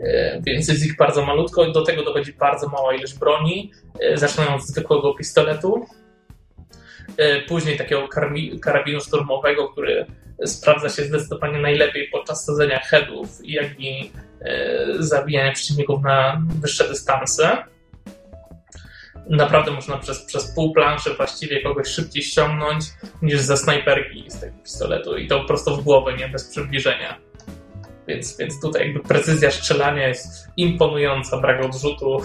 E, więc jest ich bardzo malutko. Do tego dochodzi bardzo mała ilość broni, e, zaczynając od zwykłego pistoletu, e, później takiego karabinu szturmowego, który sprawdza się zdecydowanie najlepiej podczas sadzenia headów, jak i zabijania przeciwników na wyższe dystanse naprawdę można przez, przez pół planszy właściwie kogoś szybciej ściągnąć niż ze snajperki z tego pistoletu i to prosto w głowę, nie bez przybliżenia. Więc, więc tutaj jakby precyzja strzelania jest imponująca, brak odrzutu.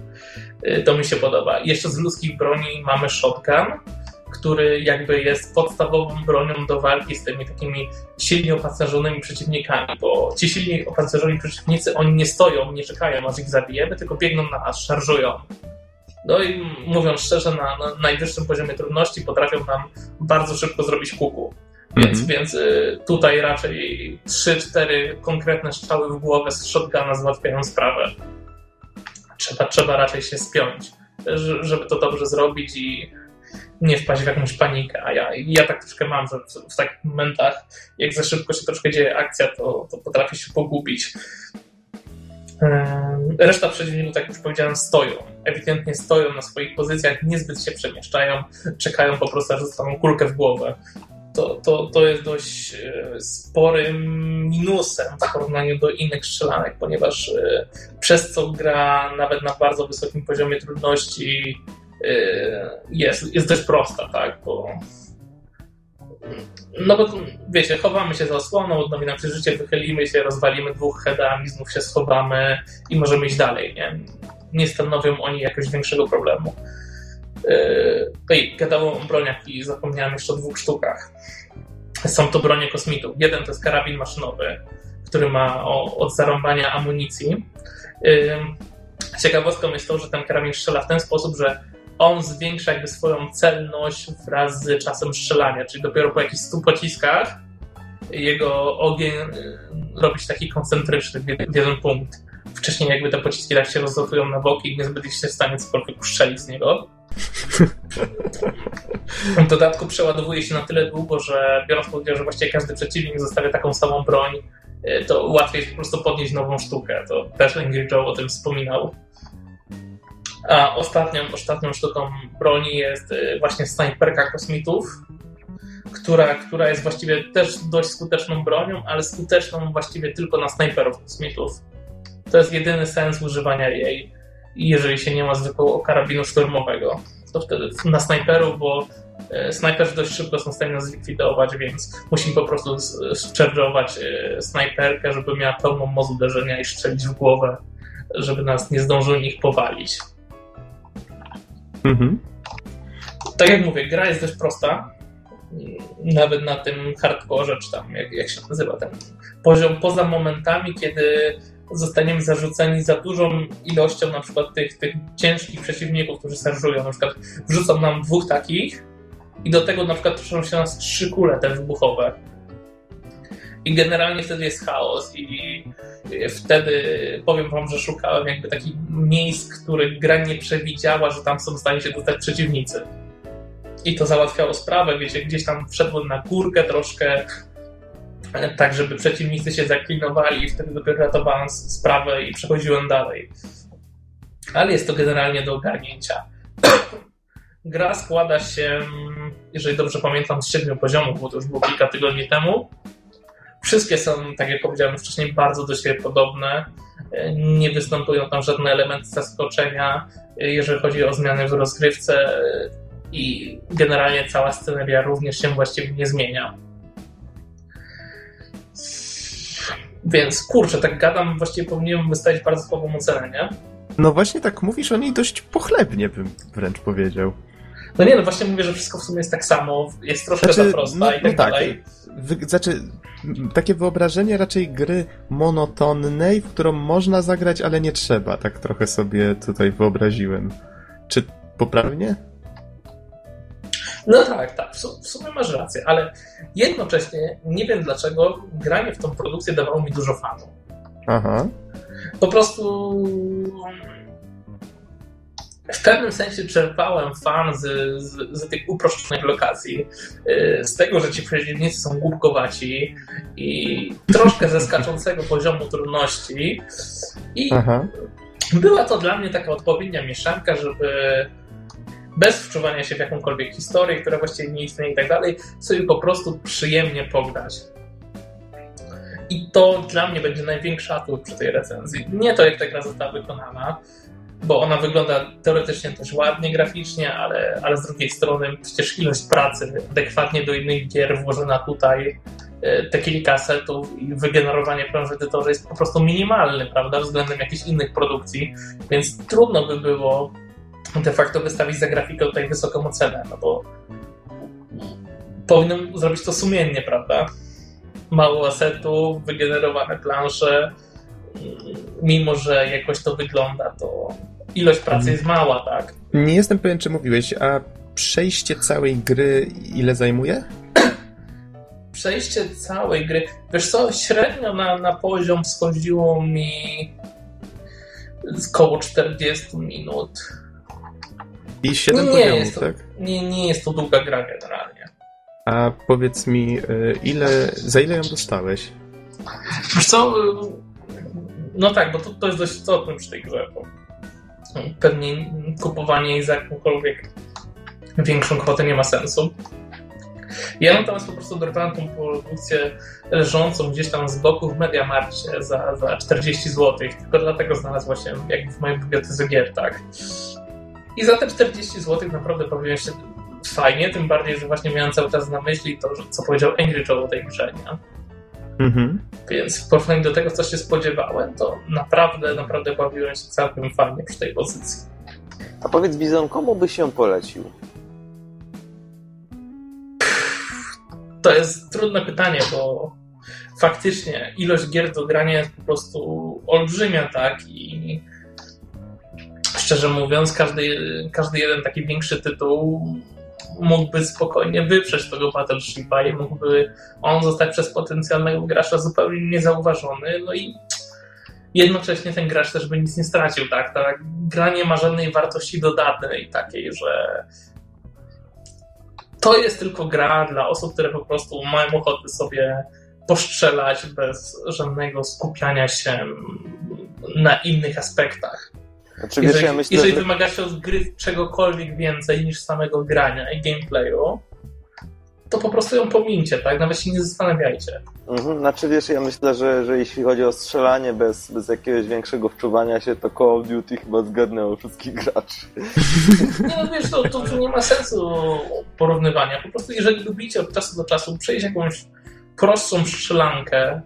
to mi się podoba. Jeszcze z ludzkich broni mamy shotgun, który jakby jest podstawową bronią do walki z tymi takimi silnie opancerzonymi przeciwnikami, bo ci silnie opancerzoni przeciwnicy, oni nie stoją, nie czekają, aż ich zabijemy, tylko biegną na nas, szarżują. No i mówiąc szczerze, na, na najwyższym poziomie trudności potrafią nam bardzo szybko zrobić kuku. Więc, mm-hmm. więc y, tutaj raczej 3-4 konkretne strzały w głowę z shotguna załatwiają sprawę. Trzeba, trzeba raczej się spiąć, żeby to dobrze zrobić i nie wpaść w jakąś panikę. A ja, ja tak troszkę mam, że w, w takich momentach, jak za szybko się troszkę dzieje akcja, to, to potrafię się pogubić. Reszta przeciwników, tak już powiedziałem, stoją. Ewidentnie stoją na swoich pozycjach, niezbyt się przemieszczają, czekają po prostu, aż dostaną kulkę w głowę. To, to, to jest dość e, sporym minusem w porównaniu do innych strzelanek, ponieważ e, przez co gra nawet na bardzo wysokim poziomie trudności e, jest, jest dość prosta, tak? Bo no bo wiecie, chowamy się za osłoną, odnowi nam się życie, wychylimy się, rozwalimy dwóch headami, znów się schowamy i możemy iść dalej, nie? Nie stanowią oni jakiegoś większego problemu. Yy, ej, gadałem o broniach i zapomniałem jeszcze o dwóch sztukach. Są to bronie kosmitów. Jeden to jest karabin maszynowy, który ma od zarąbania amunicji. Yy, ciekawostką jest to, że ten karabin strzela w ten sposób, że on zwiększa jakby swoją celność wraz z czasem strzelania, czyli dopiero po jakichś 100 pociskach jego ogień y, robi się taki koncentryczny w jeden punkt. Wcześniej jakby te pociski tak się rozlatują na boki i niezbyt jesteście w stanie cokolwiek ustrzelić z niego. W dodatku przeładowuje się na tyle długo, że biorąc pod uwagę, że właściwie każdy przeciwnik zostawia taką samą broń, y, to łatwiej jest po prostu podnieść nową sztukę. To też Angry Joe o tym wspominał. A ostatnią, ostatnią sztuką broni jest y, właśnie snajperka kosmitów, która, która jest właściwie też dość skuteczną bronią, ale skuteczną właściwie tylko na snajperów kosmitów. To jest jedyny sens używania jej, jeżeli się nie ma zwykłego karabinu szturmowego. To wtedy na snajperów, bo e, snajperzy dość szybko są w stanie zlikwidować, więc musimy po prostu zcharge'ować e, snajperkę, żeby miała pełną moc uderzenia i strzelić w głowę, żeby nas nie zdążył ich powalić. Mhm. Tak jak mówię, gra jest dość prosta. Nawet na tym hardcore, czy tam jak, jak się nazywa ten poziom, poza momentami, kiedy zostaniemy zarzuceni za dużą ilością na przykład tych, tych ciężkich przeciwników, którzy sarżują. Na przykład wrzucą nam dwóch takich i do tego na przykład toczą się nas trzy kule te wybuchowe. I generalnie wtedy jest chaos i wtedy powiem wam, że szukałem jakby takich miejsc, których gra nie przewidziała, że tam są w stanie się dostać przeciwnicy. I to załatwiało sprawę, wiecie, gdzieś tam wszedłem na górkę troszkę, tak żeby przeciwnicy się zaklinowali i wtedy dopiero ratowałem sprawę i przechodziłem dalej. Ale jest to generalnie do ogarnięcia. Gra składa się, jeżeli dobrze pamiętam, z siedmiu poziomów, bo to już było kilka tygodni temu. Wszystkie są, tak jak powiedziałem wcześniej, bardzo do siebie podobne. Nie występują tam żadne elementy zaskoczenia, jeżeli chodzi o zmiany w rozgrywce i generalnie cała sceneria również się właściwie nie zmienia. Więc kurczę, tak gadam, właściwie powinienem wystawić bardzo słabą ocenę, nie? No właśnie tak mówisz o niej dość pochlebnie, bym wręcz powiedział. No nie, no właśnie mówię, że wszystko w sumie jest tak samo, jest troszkę znaczy, za prosta no, i tak, no tak dalej. Wy, znaczy, takie wyobrażenie raczej gry monotonnej, w którą można zagrać, ale nie trzeba. Tak trochę sobie tutaj wyobraziłem. Czy poprawnie? No tak, tak, w sumie masz rację, ale jednocześnie nie wiem dlaczego granie w tą produkcję dawało mi dużo fanu. Aha. Po prostu w pewnym sensie czerpałem fan z, z, z tych uproszczonych lokacji, y, z tego, że ci przeciwnicy są głupkowaci i troszkę ze skaczącego poziomu trudności i Aha. była to dla mnie taka odpowiednia mieszanka, żeby bez wczuwania się w jakąkolwiek historię, która właściwie nie istnieje i tak dalej, sobie po prostu przyjemnie pograć. I to dla mnie będzie największy atut przy tej recenzji. Nie to, jak ta gra została wykonana, bo ona wygląda teoretycznie też ładnie graficznie, ale, ale z drugiej strony przecież ilość pracy adekwatnie do innych gier włożona tutaj, e, te kilka setów i wygenerowanie planż edytorze jest po prostu minimalny, prawda, względem jakichś innych produkcji, więc trudno by było de facto wystawić za grafikę tutaj wysoką ocenę, no bo powinienem zrobić to sumiennie, prawda? Mało asetów, wygenerowane plansze, mimo że jakoś to wygląda, to ilość pracy jest mała, tak? Nie jestem pewien, czy mówiłeś, a przejście całej gry ile zajmuje? Przejście całej gry. Wiesz co, średnio na, na poziom schodziło mi około 40 minut. I 7 nie poziomów, to, tak? Nie, nie jest to długa gra generalnie. A powiedz mi, y, ile, za ile ją dostałeś? Wiesz co, no tak, bo to, to jest dość istotne przy tej grze, bo pewnie kupowanie jej za jakąkolwiek większą kwotę nie ma sensu. Ja natomiast po prostu dorwałem tą produkcję leżącą gdzieś tam z boku w Mediamarcie za, za 40 zł, tylko dlatego znalazła się jakby w mojej bibliotece gier, tak. I za te 40 zł naprawdę bawiłem się fajnie, tym bardziej, że właśnie miałem cały czas na myśli to, co powiedział Joe o tej grze, nie? Mhm. Więc w porównaniu do tego, co się spodziewałem, to naprawdę, naprawdę bawiłem się całkiem fajnie przy tej pozycji. A powiedz Bizon, komu by się polecił? To jest trudne pytanie, bo faktycznie ilość gier do grania jest po prostu olbrzymia, tak? I szczerze mówiąc, każdy, każdy jeden taki większy tytuł mógłby spokojnie wyprzeć tego Battleshipa i mógłby on zostać przez potencjalnego gracza zupełnie niezauważony, no i jednocześnie ten gracz też by nic nie stracił, tak? Ta gra nie ma żadnej wartości dodatnej takiej, że to jest tylko gra dla osób, które po prostu mają ochotę sobie poszczelać bez żadnego skupiania się na innych aspektach. Znaczy, jeżeli wiesz, ja myślę, jeżeli że... wymaga się od gry czegokolwiek więcej niż samego grania i gameplayu, to po prostu ją pomincie, tak? Nawet się nie zastanawiajcie. Mhm, znaczy wiesz, ja myślę, że, że jeśli chodzi o strzelanie bez, bez jakiegoś większego wczuwania się, to Call of Duty chyba zgadnęło wszystkich graczy. Nie no wiesz, to, to, to nie ma sensu porównywania. Po prostu jeżeli lubicie od czasu do czasu przejść jakąś prostszą strzelankę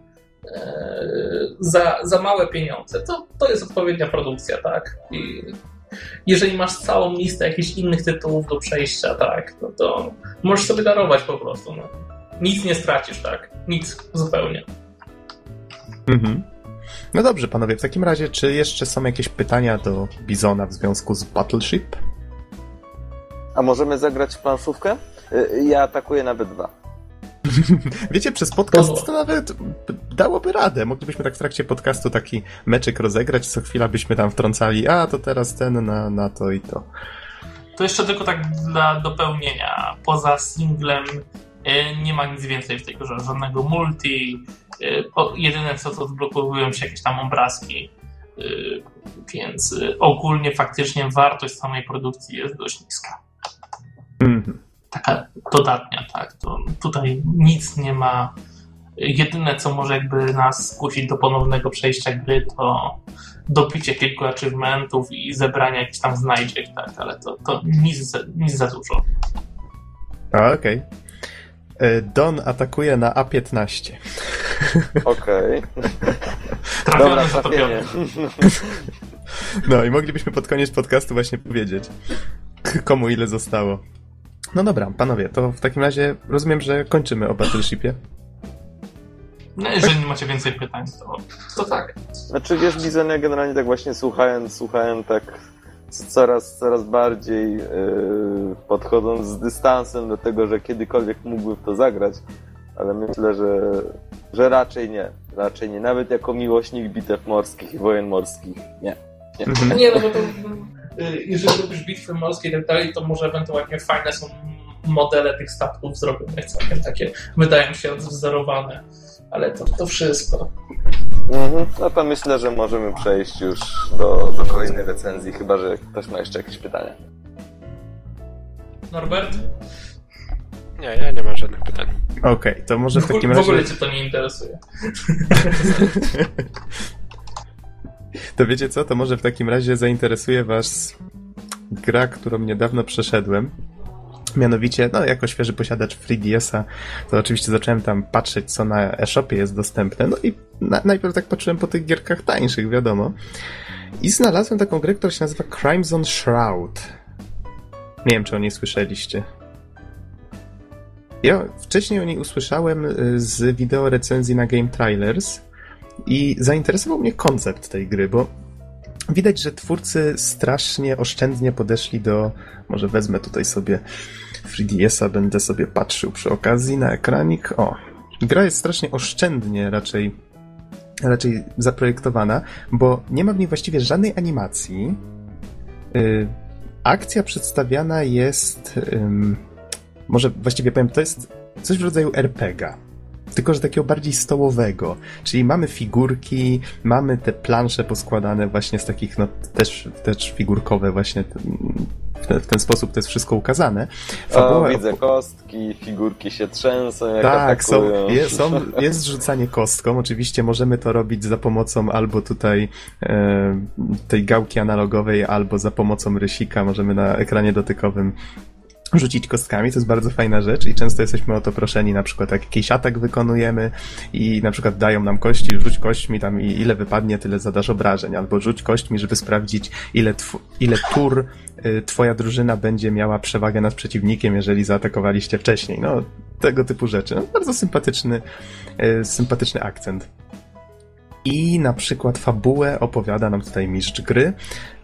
za, za małe pieniądze, to, to jest odpowiednia produkcja, tak? I jeżeli masz całą listę jakichś innych tytułów do przejścia, tak, no to możesz sobie darować po prostu. No. Nic nie stracisz, tak? Nic zupełnie. Mhm. No dobrze, panowie, w takim razie, czy jeszcze są jakieś pytania do Bizona w związku z Battleship? A możemy zagrać w planszówkę? Y, Ja atakuję na B2. Wiecie, przez podcast to nawet dałoby radę. Moglibyśmy tak w trakcie podcastu taki meczek rozegrać, co chwila byśmy tam wtrącali, a to teraz ten na, na to i to. To jeszcze tylko tak dla dopełnienia. Poza singlem y, nie ma nic więcej w tej grze. Żadnego multi. y, Jedyne co to odblokowują się jakieś tam obrazki. Y, Więc ogólnie faktycznie wartość samej produkcji jest dość niska. Mhm. Taka dodatnia, tak. To tutaj nic nie ma. Jedyne co może jakby nas skusić do ponownego przejścia gry to dopicie kilku achievementów i zebranie jakichś tam znajdziek, tak, ale to, to nic, za- nic za dużo. A, okej. E, Don atakuje na A15. Okej. Trafiony, Dobra, zatopiony. No i moglibyśmy pod koniec podcastu właśnie powiedzieć, komu ile zostało. No dobra, panowie, to w takim razie rozumiem, że kończymy o Battleshipie. No, jeżeli nie macie więcej pytań, to, to tak. Znaczy wiesz, Bizon, ja generalnie tak właśnie słuchałem, słuchałem tak coraz, coraz bardziej yy, podchodząc z dystansem do tego, że kiedykolwiek mógłbym w to zagrać, ale myślę, że, że raczej nie. Raczej nie. Nawet jako miłośnik bitew morskich i wojen morskich. Nie. nie. Mhm. Nie, no bo to jeżeli lubisz bitwy morskie i tak dalej, to może ewentualnie fajne są modele tych statków zrobionych, całkiem takie wydają się odwzorowane, ale to, to wszystko. Mhm. No to myślę, że możemy przejść już do, do kolejnej recenzji, chyba że ktoś ma jeszcze jakieś pytania. Norbert? Nie, ja nie mam żadnych pytań. Okej, to może w W, takim w ogóle razie... cię to nie interesuje. To wiecie co, to może w takim razie zainteresuje was gra, którą niedawno przeszedłem. Mianowicie, no jako świeży posiadacz 3DS-a, to oczywiście zacząłem tam patrzeć, co na eShopie jest dostępne. No i na, najpierw tak patrzyłem po tych gierkach tańszych, wiadomo. I znalazłem taką grę, która się nazywa Crimson Shroud. Nie wiem, czy o niej słyszeliście. Ja wcześniej o niej usłyszałem y, z wideo recenzji na Game Trailers i zainteresował mnie koncept tej gry, bo widać, że twórcy strasznie oszczędnie podeszli do. Może wezmę tutaj sobie 3DS-a, będę sobie patrzył przy okazji na ekranik. O, gra jest strasznie oszczędnie raczej, raczej zaprojektowana, bo nie ma w niej właściwie żadnej animacji. Y, akcja przedstawiana jest. może właściwie powiem, to jest coś w rodzaju RPGa tylko że takiego bardziej stołowego. Czyli mamy figurki, mamy te plansze poskładane właśnie z takich, no też, też figurkowe właśnie. W ten, w ten sposób to jest wszystko ukazane. O, widzę kostki, figurki się trzęsą, jak tak, są, jest, są, jest rzucanie kostką. Oczywiście możemy to robić za pomocą albo tutaj e, tej gałki analogowej, albo za pomocą rysika. Możemy na ekranie dotykowym rzucić kostkami, to jest bardzo fajna rzecz i często jesteśmy o to proszeni, na przykład jak jakiś atak wykonujemy i na przykład dają nam kości, rzuć kośćmi tam i ile wypadnie, tyle zadasz obrażeń, albo rzuć kośćmi, żeby sprawdzić ile, tw- ile tur y, twoja drużyna będzie miała przewagę nad przeciwnikiem, jeżeli zaatakowaliście wcześniej. No, tego typu rzeczy. No, bardzo sympatyczny, y, sympatyczny akcent. I na przykład fabułę opowiada nam tutaj mistrz gry,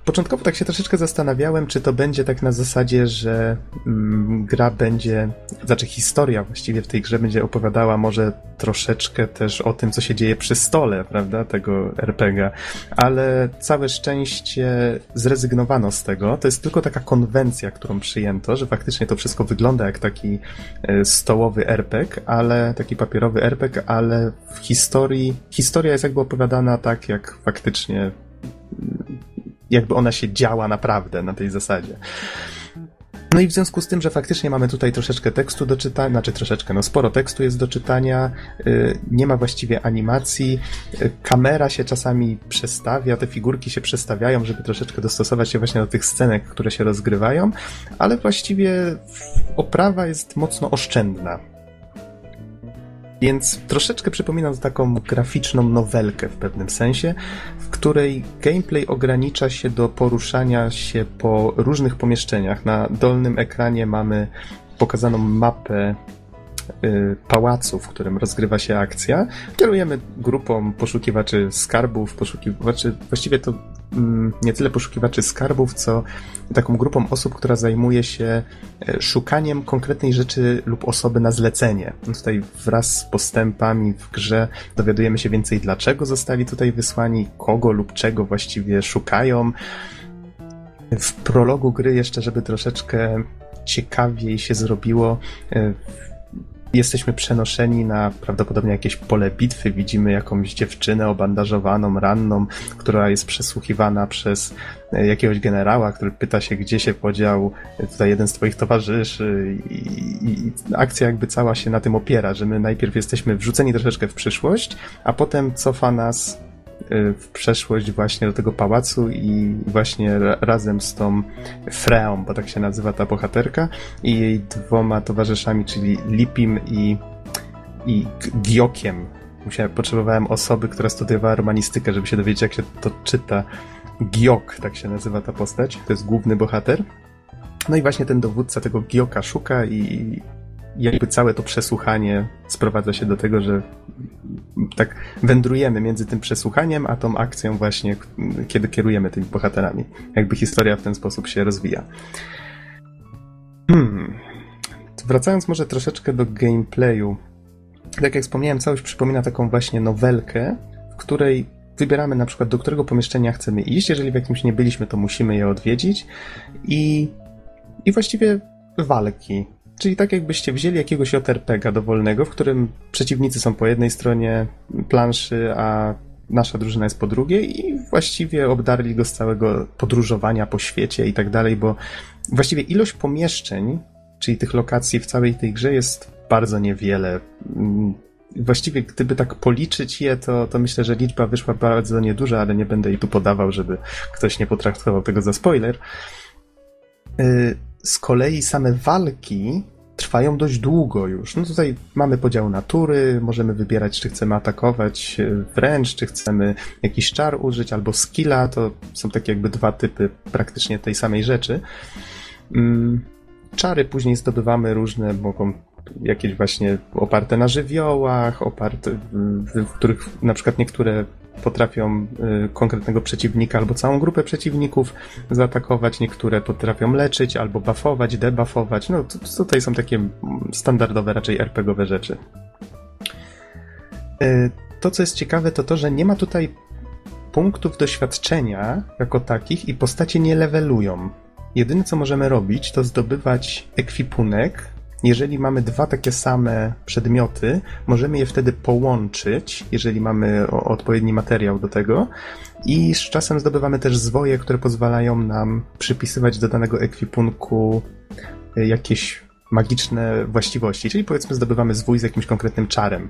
Początkowo tak się troszeczkę zastanawiałem, czy to będzie tak na zasadzie, że mm, gra będzie, znaczy historia właściwie w tej grze będzie opowiadała może troszeczkę też o tym, co się dzieje przy stole, prawda, tego RPGa, ale całe szczęście zrezygnowano z tego. To jest tylko taka konwencja, którą przyjęto, że faktycznie to wszystko wygląda jak taki e, stołowy RPG, ale taki papierowy RPG, ale w historii, historia jest jakby opowiadana tak, jak faktycznie jakby ona się działa naprawdę na tej zasadzie. No i w związku z tym, że faktycznie mamy tutaj troszeczkę tekstu do czytania, znaczy troszeczkę, no sporo tekstu jest do czytania, yy, nie ma właściwie animacji, yy, kamera się czasami przestawia, te figurki się przestawiają, żeby troszeczkę dostosować się właśnie do tych scenek, które się rozgrywają, ale właściwie oprawa jest mocno oszczędna. Więc troszeczkę przypomina to taką graficzną nowelkę w pewnym sensie, w której gameplay ogranicza się do poruszania się po różnych pomieszczeniach. Na dolnym ekranie mamy pokazaną mapę y, pałacu, w którym rozgrywa się akcja. Kierujemy grupą poszukiwaczy skarbów, poszukiwaczy, właściwie to nie tyle poszukiwaczy skarbów, co taką grupą osób, która zajmuje się e, szukaniem konkretnej rzeczy lub osoby na zlecenie. No tutaj wraz z postępami w grze dowiadujemy się więcej, dlaczego zostali tutaj wysłani, kogo lub czego właściwie szukają. W prologu gry jeszcze, żeby troszeczkę ciekawiej się zrobiło, e, jesteśmy przenoszeni na prawdopodobnie jakieś pole bitwy. Widzimy jakąś dziewczynę obandażowaną, ranną, która jest przesłuchiwana przez e, jakiegoś generała, który pyta się, gdzie się podział e, tutaj jeden z twoich towarzyszy i, i, i akcja jakby cała się na tym opiera, że my najpierw jesteśmy wrzuceni troszeczkę w przyszłość, a potem cofa nas w przeszłość właśnie do tego pałacu i właśnie razem z tą Freą, bo tak się nazywa ta bohaterka i jej dwoma towarzyszami, czyli Lipim i, i Giokiem. Musiałem, potrzebowałem osoby, która studiowała romanistykę, żeby się dowiedzieć, jak się to czyta. Giok, tak się nazywa ta postać, to jest główny bohater. No i właśnie ten dowódca tego Gioka szuka i jakby całe to przesłuchanie sprowadza się do tego, że tak wędrujemy między tym przesłuchaniem, a tą akcją właśnie, kiedy kierujemy tymi bohaterami. Jakby historia w ten sposób się rozwija. Hmm. Wracając może troszeczkę do gameplayu. Tak jak wspomniałem, całość przypomina taką właśnie nowelkę, w której wybieramy na przykład do którego pomieszczenia chcemy iść. Jeżeli w jakimś nie byliśmy, to musimy je odwiedzić. I, i właściwie walki Czyli tak jakbyście wzięli jakiegoś JRPGa dowolnego, w którym przeciwnicy są po jednej stronie planszy, a nasza drużyna jest po drugiej i właściwie obdarli go z całego podróżowania po świecie i tak dalej, bo właściwie ilość pomieszczeń, czyli tych lokacji w całej tej grze jest bardzo niewiele. Mm, właściwie gdyby tak policzyć je, to, to myślę, że liczba wyszła bardzo nieduża, ale nie będę jej tu podawał, żeby ktoś nie potraktował tego za spoiler. Z kolei same walki trwają dość długo już. No tutaj mamy podział natury, możemy wybierać, czy chcemy atakować wręcz, czy chcemy jakiś czar użyć, albo skilla. To są takie jakby dwa typy praktycznie tej samej rzeczy. Mm, czary później zdobywamy różne, mogą jakieś właśnie oparte na żywiołach, oparte, w których na przykład niektóre potrafią y, konkretnego przeciwnika albo całą grupę przeciwników zaatakować, niektóre potrafią leczyć albo buffować, debuffować. No tutaj są takie standardowe raczej RPGowe rzeczy. Y, to, co jest ciekawe, to to, że nie ma tutaj punktów doświadczenia jako takich i postacie nie levelują. Jedyne, co możemy robić, to zdobywać ekwipunek, jeżeli mamy dwa takie same przedmioty, możemy je wtedy połączyć, jeżeli mamy odpowiedni materiał do tego. I z czasem zdobywamy też zwoje, które pozwalają nam przypisywać do danego ekwipunku e, jakieś magiczne właściwości. Czyli powiedzmy zdobywamy zwój z jakimś konkretnym czarem.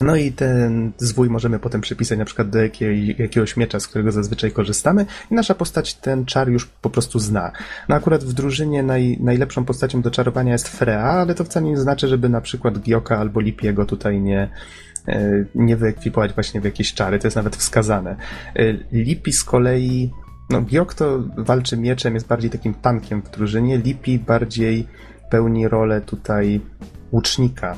No i ten zwój możemy potem przypisać na przykład do jakiej, jakiegoś miecza, z którego zazwyczaj korzystamy i nasza postać ten czar już po prostu zna. No akurat w drużynie naj, najlepszą postacią do czarowania jest Frea, ale to wcale nie znaczy, żeby na przykład Gioka albo Lipiego tutaj nie, e, nie wyekwipować właśnie w jakieś czary. To jest nawet wskazane. E, Lipi z kolei no, Giok to walczy mieczem, jest bardziej takim tankiem w drużynie. Lipi bardziej pełni rolę tutaj łucznika,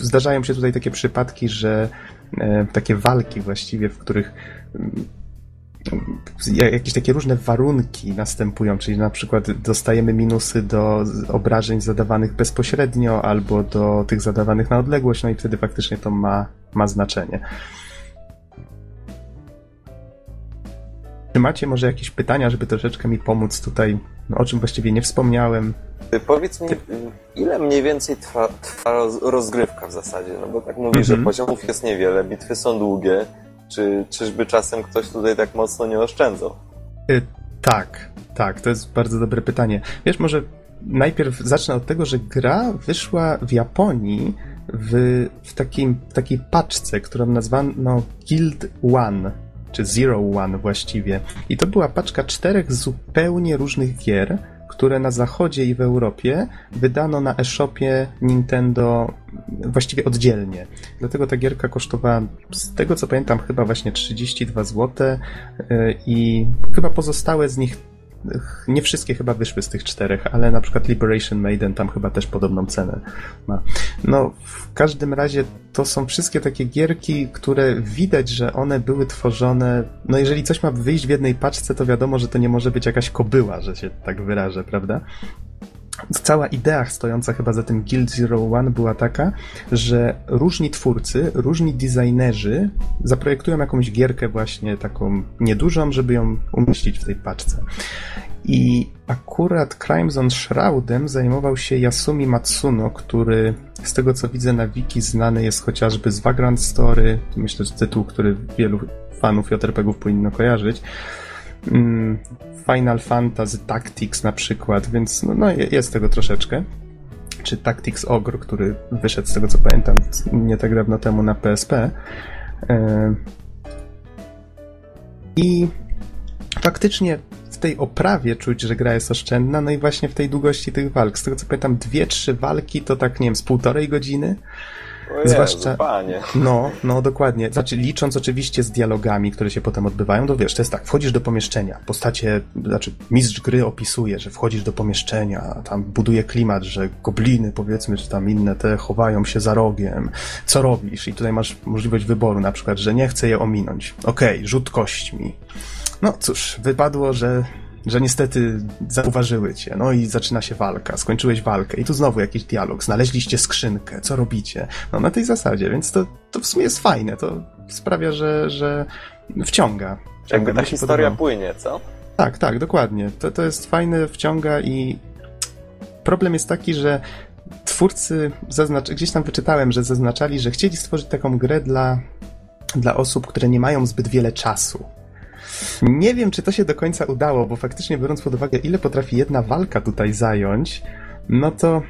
Zdarzają się tutaj takie przypadki, że e, takie walki właściwie, w których mm, jakieś takie różne warunki następują, czyli na przykład dostajemy minusy do obrażeń zadawanych bezpośrednio albo do tych zadawanych na odległość, no i wtedy faktycznie to ma, ma znaczenie. Czy macie może jakieś pytania, żeby troszeczkę mi pomóc tutaj, no, o czym właściwie nie wspomniałem? Powiedz mi, ile mniej więcej trwa, trwa rozgrywka w zasadzie? No bo tak mówisz, że mhm. poziomów jest niewiele, bitwy są długie. Czy czyżby czasem ktoś tutaj tak mocno nie oszczędzał? Y tak, tak, to jest bardzo dobre pytanie. Wiesz, może najpierw zacznę od tego, że gra wyszła w Japonii w, w, takim, w takiej paczce, którą nazwano Guild One czy Zero One właściwie. I to była paczka czterech zupełnie różnych gier, które na zachodzie i w Europie wydano na e-shopie Nintendo właściwie oddzielnie. Dlatego ta gierka kosztowała, z tego co pamiętam, chyba właśnie 32 zł y, i chyba pozostałe z nich nie wszystkie chyba wyszły z tych czterech, ale na przykład Liberation Maiden tam chyba też podobną cenę ma. No, w każdym razie to są wszystkie takie gierki, które widać, że one były tworzone. No, jeżeli coś ma wyjść w jednej paczce, to wiadomo, że to nie może być jakaś kobyła, że się tak wyrażę, prawda? Cała idea stojąca chyba za tym Guild Zero One była taka, że różni twórcy, różni designerzy zaprojektują jakąś gierkę właśnie taką niedużą, żeby ją umieścić w tej paczce. I akurat Crimson Shroudem zajmował się Yasumi Matsuno, który z tego co widzę na wiki znany jest chociażby z Vagrant Story, myślę, że tytuł, który wielu fanów JRPG-ów powinno kojarzyć. Mm, Final Fantasy Tactics na przykład, więc no, no jest tego troszeczkę. Czy Tactics Ogre, który wyszedł z tego co pamiętam nie tak dawno temu na PSP. E, I faktycznie w tej oprawie czuć, że gra jest oszczędna, no i właśnie w tej długości tych walk. Z tego co pamiętam, dwie, trzy walki to tak, nie wiem, z półtorej godziny. Jezu, Zwłaszcza. Panie. No, no dokładnie. Znaczy, licząc oczywiście z dialogami, które się potem odbywają, to wiesz, to jest tak, wchodzisz do pomieszczenia, postacie, znaczy mistrz gry opisuje, że wchodzisz do pomieszczenia, tam buduje klimat, że gobliny, powiedzmy, czy tam inne te chowają się za rogiem. Co robisz? I tutaj masz możliwość wyboru, na przykład, że nie chcę je ominąć. Okej, okay, rzut kośćmi. No cóż, wypadło, że że niestety zauważyły cię, no i zaczyna się walka, skończyłeś walkę i tu znowu jakiś dialog, znaleźliście skrzynkę, co robicie? No na tej zasadzie, więc to, to w sumie jest fajne, to sprawia, że, że wciąga. Jakby ta historia podoba. płynie, co? Tak, tak, dokładnie. To, to jest fajne, wciąga i problem jest taki, że twórcy zaznacz... gdzieś tam wyczytałem, że zaznaczali, że chcieli stworzyć taką grę dla, dla osób, które nie mają zbyt wiele czasu nie wiem, czy to się do końca udało, bo faktycznie biorąc pod uwagę, ile potrafi jedna walka tutaj zająć, no to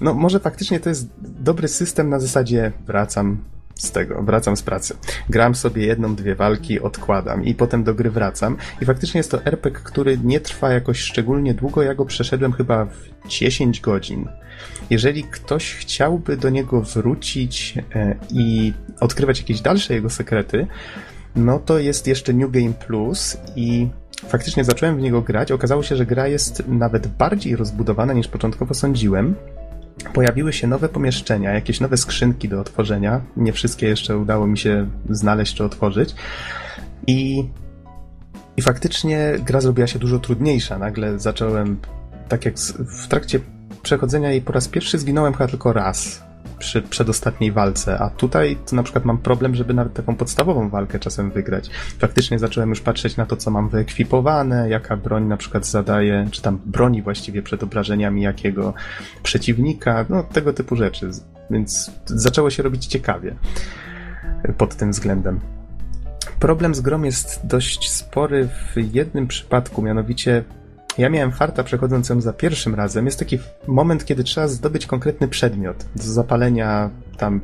no może faktycznie to jest dobry system na zasadzie wracam z tego, wracam z pracy. Gram sobie jedną, dwie walki, odkładam i potem do gry wracam. I faktycznie jest to RPG, który nie trwa jakoś szczególnie długo. Ja go przeszedłem chyba w 10 godzin. Jeżeli ktoś chciałby do niego wrócić e, i odkrywać jakieś dalsze jego sekrety, no to jest jeszcze New Game Plus i faktycznie zacząłem w niego grać. Okazało się, że gra jest nawet bardziej rozbudowana niż początkowo sądziłem. Pojawiły się nowe pomieszczenia, jakieś nowe skrzynki do otworzenia. Nie wszystkie jeszcze udało mi się znaleźć czy otworzyć. I, i faktycznie gra zrobiła się dużo trudniejsza. Nagle zacząłem, tak jak w trakcie przechodzenia jej po raz pierwszy zginąłem chyba tylko raz przy przedostatniej walce, a tutaj to na przykład mam problem, żeby nawet taką podstawową walkę czasem wygrać. Faktycznie zacząłem już patrzeć na to, co mam wyekwipowane, jaka broń na przykład zadaje, czy tam broni właściwie przed obrażeniami jakiego przeciwnika, no tego typu rzeczy. Więc zaczęło się robić ciekawie pod tym względem. Problem z grom jest dość spory w jednym przypadku, mianowicie ja miałem farta przechodząc ją za pierwszym razem. Jest taki moment, kiedy trzeba zdobyć konkretny przedmiot do zapalenia tam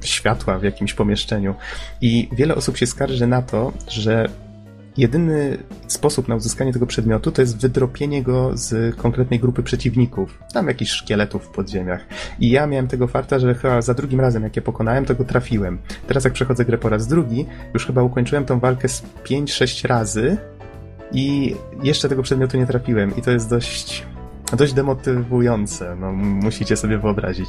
światła w jakimś pomieszczeniu. I wiele osób się skarży na to, że jedyny sposób na uzyskanie tego przedmiotu to jest wydropienie go z konkretnej grupy przeciwników. Tam jakichś szkieletów w podziemiach. I ja miałem tego farta, że chyba za drugim razem, jak je pokonałem, to go trafiłem. Teraz jak przechodzę grę po raz drugi, już chyba ukończyłem tą walkę z 5-6 razy i jeszcze tego przedmiotu nie trafiłem i to jest dość dość demotywujące, no musicie sobie wyobrazić.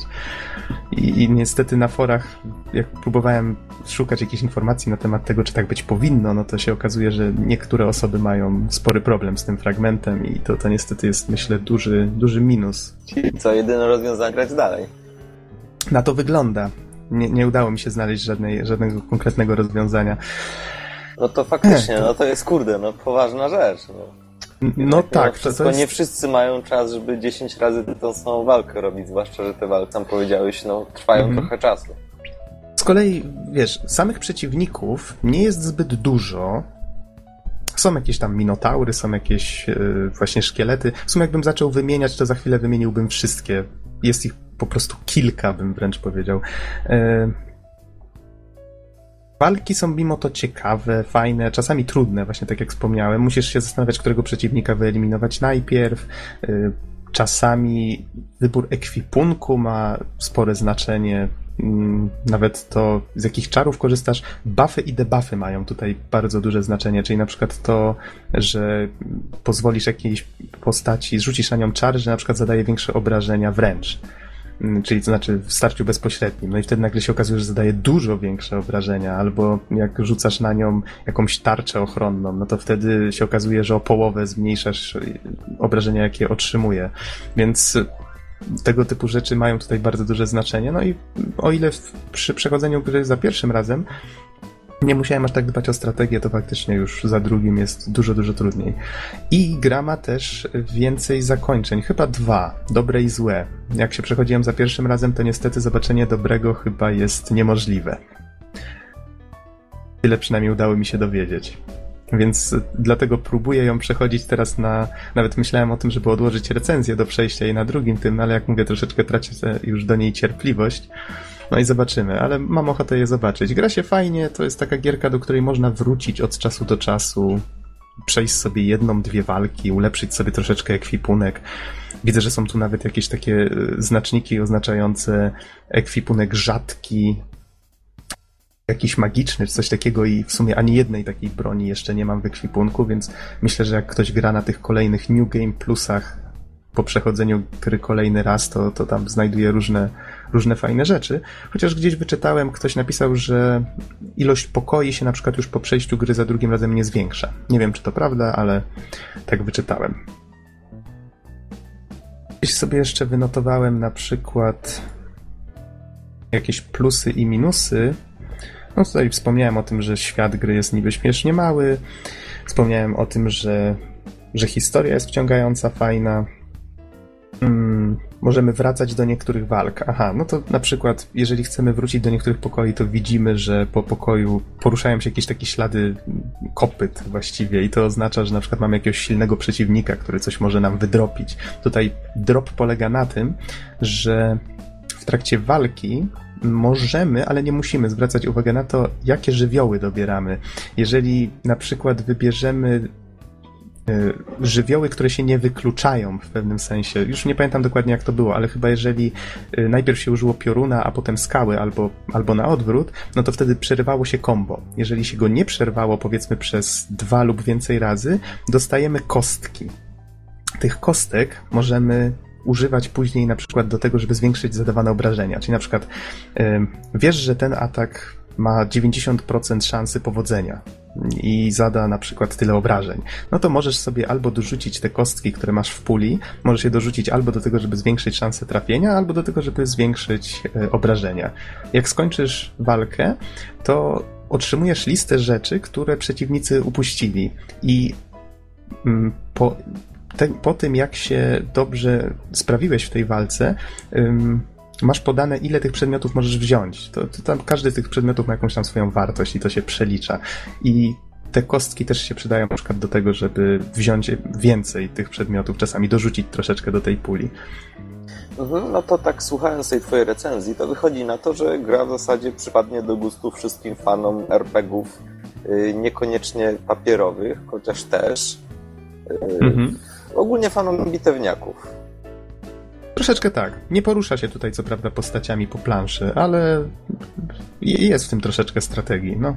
I, I, niestety na forach, jak próbowałem szukać jakichś informacji na temat tego, czy tak być powinno, no to się okazuje, że niektóre osoby mają spory problem z tym fragmentem i to, to niestety jest, myślę, duży, duży minus. Czyli co, jedyne rozwiązanie grać dalej? Na to wygląda. Nie, nie udało mi się znaleźć żadnej, żadnego konkretnego rozwiązania. No to faktycznie, no to jest kurde, no poważna rzecz. No. No tak, to, to jest... nie wszyscy mają czas, żeby 10 razy tę samą walkę robić, zwłaszcza, że te walki, tam powiedziałeś, no trwają mhm. trochę czasu. Z kolei, wiesz, samych przeciwników nie jest zbyt dużo. Są jakieś tam minotaury, są jakieś yy, właśnie szkielety. W sumie jakbym zaczął wymieniać, to za chwilę wymieniłbym wszystkie. Jest ich po prostu kilka, bym wręcz powiedział. Yy, Walki są mimo to ciekawe, fajne, czasami trudne, właśnie tak jak wspomniałem. Musisz się zastanawiać, którego przeciwnika wyeliminować najpierw. Y, czasami wybór ekwipunku ma spore znaczenie. Mm, nawet to, z jakich czarów korzystasz. Buffy i debuffy mają tutaj bardzo duże znaczenie, czyli na przykład to, że pozwolisz jakiejś postaci, zrzucisz na nią czar, że na przykład zadaje większe obrażenia wręcz. Mm, czyli to znaczy w starciu bezpośrednim. No i wtedy nagle się okazuje, że zadaje dużo większe obrażenia, albo jak rzucasz na nią jakąś tarczę ochronną, no to wtedy się okazuje, że o połowę zmniejszasz y, obrażenia, jakie otrzymuje. Więc tego typu rzeczy mają tutaj bardzo duże znaczenie. No i o ile przy przechodzeniu gry za pierwszym razem nie musiałem aż tak dbać o strategię, to faktycznie już za drugim jest dużo, dużo trudniej. I gra ma też więcej zakończeń, chyba dwa, dobre i złe. Jak się przechodziłem za pierwszym razem, to niestety zobaczenie dobrego chyba jest niemożliwe. Tyle przynajmniej udało mi się dowiedzieć. Więc dlatego próbuję ją przechodzić teraz na. Nawet myślałem o tym, żeby odłożyć recenzję do przejścia jej na drugim tym, ale jak mówię, troszeczkę tracę już do niej cierpliwość. No i zobaczymy, ale mam ochotę je zobaczyć. Gra się fajnie, to jest taka gierka, do której można wrócić od czasu do czasu, przejść sobie jedną, dwie walki, ulepszyć sobie troszeczkę ekwipunek. Widzę, że są tu nawet jakieś takie e, znaczniki oznaczające ekwipunek rzadki, jakiś magiczny, czy coś takiego i w sumie ani jednej takiej broni jeszcze nie mam w ekwipunku, więc myślę, że jak ktoś gra na tych kolejnych New Game Plusach po przechodzeniu gry kolejny raz, to, to tam znajduje różne, różne fajne rzeczy. Chociaż gdzieś wyczytałem, ktoś napisał, że ilość pokoi się na przykład już po przejściu gry za drugim razem nie zwiększa. Nie wiem, czy to prawda, ale tak wyczytałem. Gdzieś sobie jeszcze wynotowałem na przykład jakieś plusy i minusy. No tutaj wspomniałem o tym, że świat gry jest niby śmiesznie mały. Wspomniałem o tym, że, że historia jest wciągająca, fajna. Hmm, możemy wracać do niektórych walk. Aha, no to na przykład, jeżeli chcemy wrócić do niektórych pokoi, to widzimy, że po pokoju poruszają się jakieś takie ślady kopyt właściwie i to oznacza, że na przykład mamy jakiegoś silnego przeciwnika, który coś może nam wydropić. Tutaj drop polega na tym, że w trakcie walki możemy, ale nie musimy zwracać uwagi na to, jakie żywioły dobieramy. Jeżeli na przykład wybierzemy żywioły, które się nie wykluczają w pewnym sensie. Już nie pamiętam dokładnie jak to było, ale chyba jeżeli e, najpierw się użyło pioruna, a potem skały albo, albo na odwrót, no to wtedy przerywało się combo. Jeżeli się go nie przerwało powiedzmy przez dwa lub więcej razy, dostajemy kostki. Tych kostek możemy używać później na przykład do tego, żeby zwiększyć zadawane obrażenia. Czyli na przykład yy, wiesz, że ten atak ma 90% szansy powodzenia i zada na przykład tyle obrażeń, no to możesz sobie albo dorzucić te kostki, które masz w puli, możesz je dorzucić albo do tego, żeby zwiększyć szanse trafienia, albo do tego, żeby zwiększyć e, obrażenia. Jak skończysz walkę, to otrzymujesz listę rzeczy, które przeciwnicy upuścili i mm, po, te, po tym, jak się dobrze sprawiłeś w tej walce, masz podane, ile tych przedmiotów możesz wziąć. To, to tam każdy z tych przedmiotów ma jakąś tam swoją wartość i to się przelicza. I te kostki też się przydają na przykład do tego, żeby wziąć więcej tych przedmiotów, czasami dorzucić troszeczkę do tej puli. Mhm, no to tak słuchając tej twojej recenzji, to wychodzi na to, że gra w zasadzie przypadnie do gustu wszystkim fanom RPGów, yy, niekoniecznie papierowych, chociaż też. Yy, mhm. Ogólnie fanom bitewniaków. Troszeczkę tak. Nie porusza się tutaj co prawda postaciami po planszy, ale jest w tym troszeczkę strategii, no.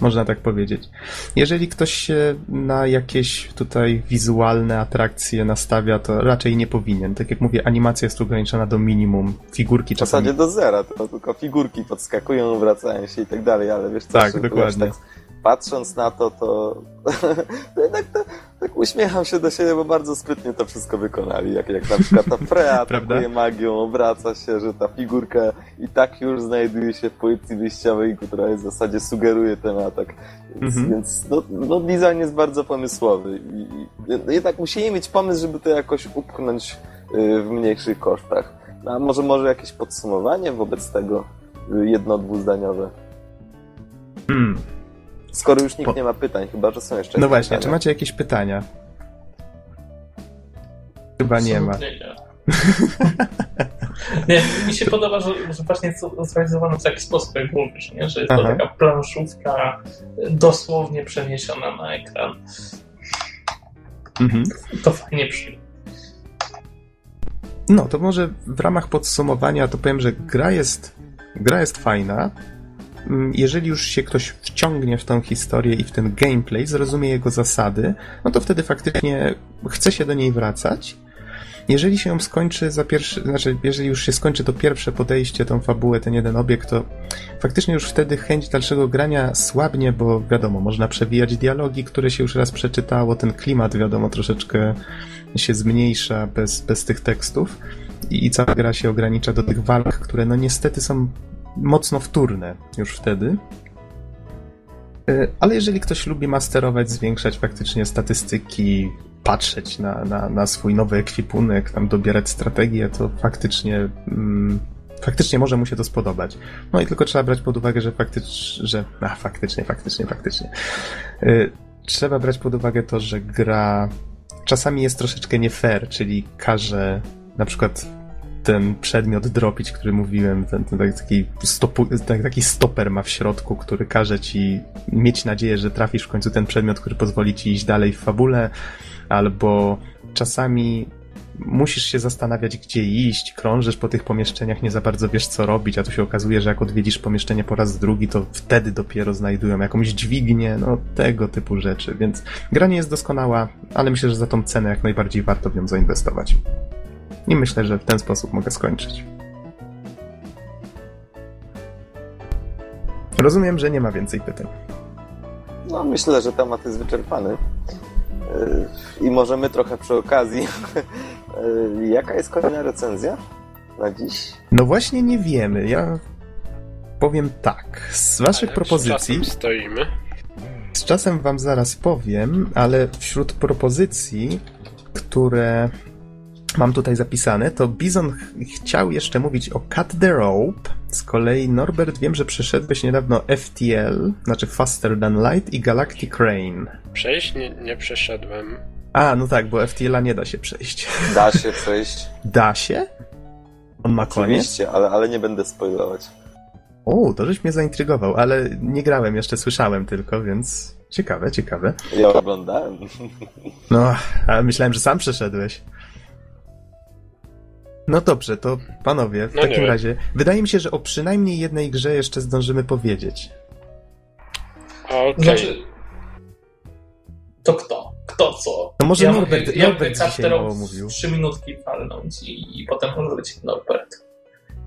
Można tak powiedzieć. Jeżeli ktoś się na jakieś tutaj wizualne atrakcje nastawia, to raczej nie powinien. Tak jak mówię, animacja jest ograniczona do minimum. Figurki W czasami... zasadzie do zera, to tylko figurki podskakują, wracają się i tak dalej, ale wiesz co, Tak, dokładnie. tak, patrząc na to, to, to jednak to, tak uśmiecham się do siebie, bo bardzo sprytnie to wszystko wykonali. Jak, jak na przykład ta Freya atakuje magią, obraca się, że ta figurka i tak już znajduje się w pozycji wyjściowej, która w zasadzie sugeruje ten atak. Więc, Mhm. więc no, no, design jest bardzo pomysłowy. I, jednak musieli mieć pomysł, żeby to jakoś upchnąć y, w mniejszych kosztach. No, a może, może jakieś podsumowanie wobec tego y, jedno-dwuzdaniowe? Hmm. Skoro już nikt Po- nie ma pytań, chyba że są jeszcze No właśnie, czy pytania. macie jakieś pytania? Chyba nie ma. Nie, nie, mi się podoba, że, że właśnie jest to zrealizowane w taki sposób, jak mówisz, nie? że jest to Aha. taka planszówka dosłownie przeniesiona na ekran. Mhm. To fajnie przyjmie. No, to może w ramach podsumowania to powiem, że gra jest, gra jest fajna. Mm, Jeżeli już się ktoś wciągnie w tą historię i w ten gameplay, zrozumie jego zasady, no to wtedy faktycznie chce się do niej wracać. Jeżeli się ją skończy za pierwszy, znaczy, jeżeli już się skończy to pierwsze podejście, tą fabułę, ten jeden obiekt, to faktycznie już wtedy chęć dalszego grania słabnie, bo wiadomo, można przewijać dialogi, które się już raz przeczytało, ten klimat, wiadomo, troszeczkę się zmniejsza bez, bez tych tekstów i, i cała gra się ogranicza do tych walk, które no niestety są mocno wtórne już wtedy. Y, Ale jeżeli ktoś lubi masterować, zwiększać faktycznie statystyki, patrzeć na, na, na swój nowy ekwipunek, tam dobierać strategię, to faktycznie mm, faktycznie może mu się to spodobać. No i tylko trzeba brać pod uwagę, że faktycznie, że a, faktycznie, faktycznie, faktycznie. Y, Trzeba brać pod uwagę to, że gra czasami jest troszeczkę nie fair, czyli każe na przykład ten przedmiot dropić, który mówiłem, ten, ten taki, stopu, tak- taki stoper ma w środku, który każe ci mieć nadzieję, że trafisz w końcu ten przedmiot, który pozwoli ci iść dalej w fabule, albo czasami musisz się zastanawiać, gdzie iść, krążysz po tych pomieszczeniach, nie za bardzo wiesz, co robić, a tu się okazuje, że jak odwiedzisz pomieszczenie po raz drugi, to wtedy dopiero znajdują jakąś dźwignię, no tego typu rzeczy, więc gra nie jest doskonała, ale myślę, że za tą cenę jak najbardziej warto w nią zainwestować. I myślę, że w ten sposób mogę skończyć. Rozumiem, że nie ma więcej pytań. No, myślę, że temat jest wyczerpany. Yy, I możemy trochę przy okazji. Yy, Jaka jest kolejna recenzja na dziś? No właśnie nie wiemy. Ja powiem tak. Z waszych Ale propozycji, Z czasem stoimy. z czasem wam zaraz powiem, ale wśród propozycji, które mam tutaj zapisane, to Bizon ch- chciał jeszcze mówić o Cut the Rope. Z kolei Norbert, wiem, że przeszedłeś niedawno FTL, znaczy Faster Than Light i Galactic Rain. Przejść nie, nie przeszedłem. A, no tak, bo FTL-a nie da się przejść. Da się przejść. Da się? On ma koniec? Oczywiście, ale, ale nie będę spoilować. O, to żeś mnie zaintrygował, ale nie grałem jeszcze, słyszałem tylko, więc ciekawe, ciekawe. Ja oglądałem. No, ale myślałem, że sam przeszedłeś. No dobrze, to panowie, w No takim razie, wydaje mi się, że o przynajmniej jednej grze jeszcze zdążymy powiedzieć. Okej. Znaczy, to kto? Kto co? No może ja Norbert- ja Norbert mówię dzisiaj mało mówił. Trzy minutki palnąć i, i potem może być Norbert.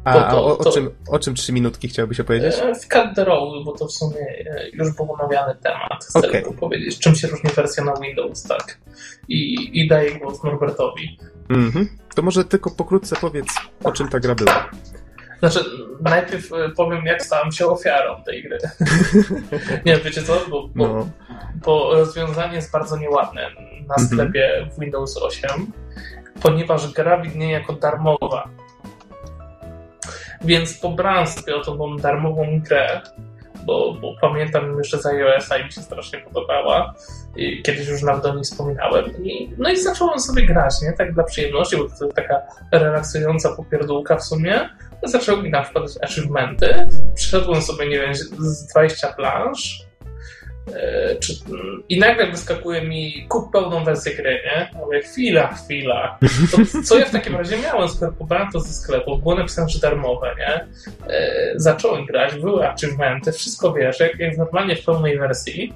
A, To- o, o, to- czym, o czym trzy minutki chciałbyś opowiedzieć? E, W Cut the Roll, bo to w sumie e, już był omawiany temat. Chcę tylko powiedzieć, czym się różni wersja na Windows, tak? I, i daję głos Norbertowi. Mhm. To może tylko pokrótce powiedz, o czym ta gra była. Znaczy, najpierw e, powiem, jak stałem się ofiarą tej gry. Nie, wiecie co? Bo, bo, No. bo rozwiązanie jest bardzo nieładne na Mhm. sklepie w Windows 8, ponieważ gra widnieje jako darmowa. Więc pobrałem sobie o tą darmową grę, bo, bo pamiętam jeszcze z iOS-a i mi się strasznie podobała. Kiedyś już nawet o niej wspominałem. I, no i zacząłem sobie grać, nie? Tak dla przyjemności, bo to jest taka relaksująca popierdółka w sumie. Zacząłem na przykład achievementy. Przeszedłem sobie, nie wiem, z 20 planż. E, czy, I nagle wyskakuje mi kup pełną wersję gry, nie? Mówię, chwila, chwila. To, co ja w takim razie miałem? Sklepowałem to ze sklepu, było napisane, że darmowe, nie? E, zacząłem grać, były achievementy, wszystko wiesz, jak, jak normalnie w pełnej wersji.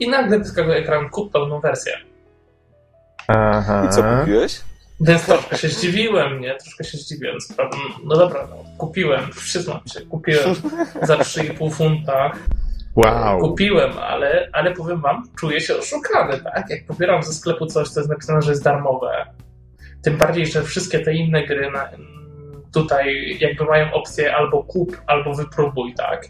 I nagle wyskakuje ekran kup pełną wersję. Aha. I co kupiłeś? Więc troszkę się zdziwiłem, nie? Troszkę się zdziwiłem. No dobra, no, kupiłem, przyznam się, kupiłem za 3,5 funta. Wow. Kupiłem, ale, ale powiem wam, czuję się oszukany, tak? Jak pobieram ze sklepu coś, co jest napisane, że jest darmowe. Tym bardziej, że wszystkie te inne gry na, tutaj jakby mają opcję albo kup, albo wypróbuj, tak?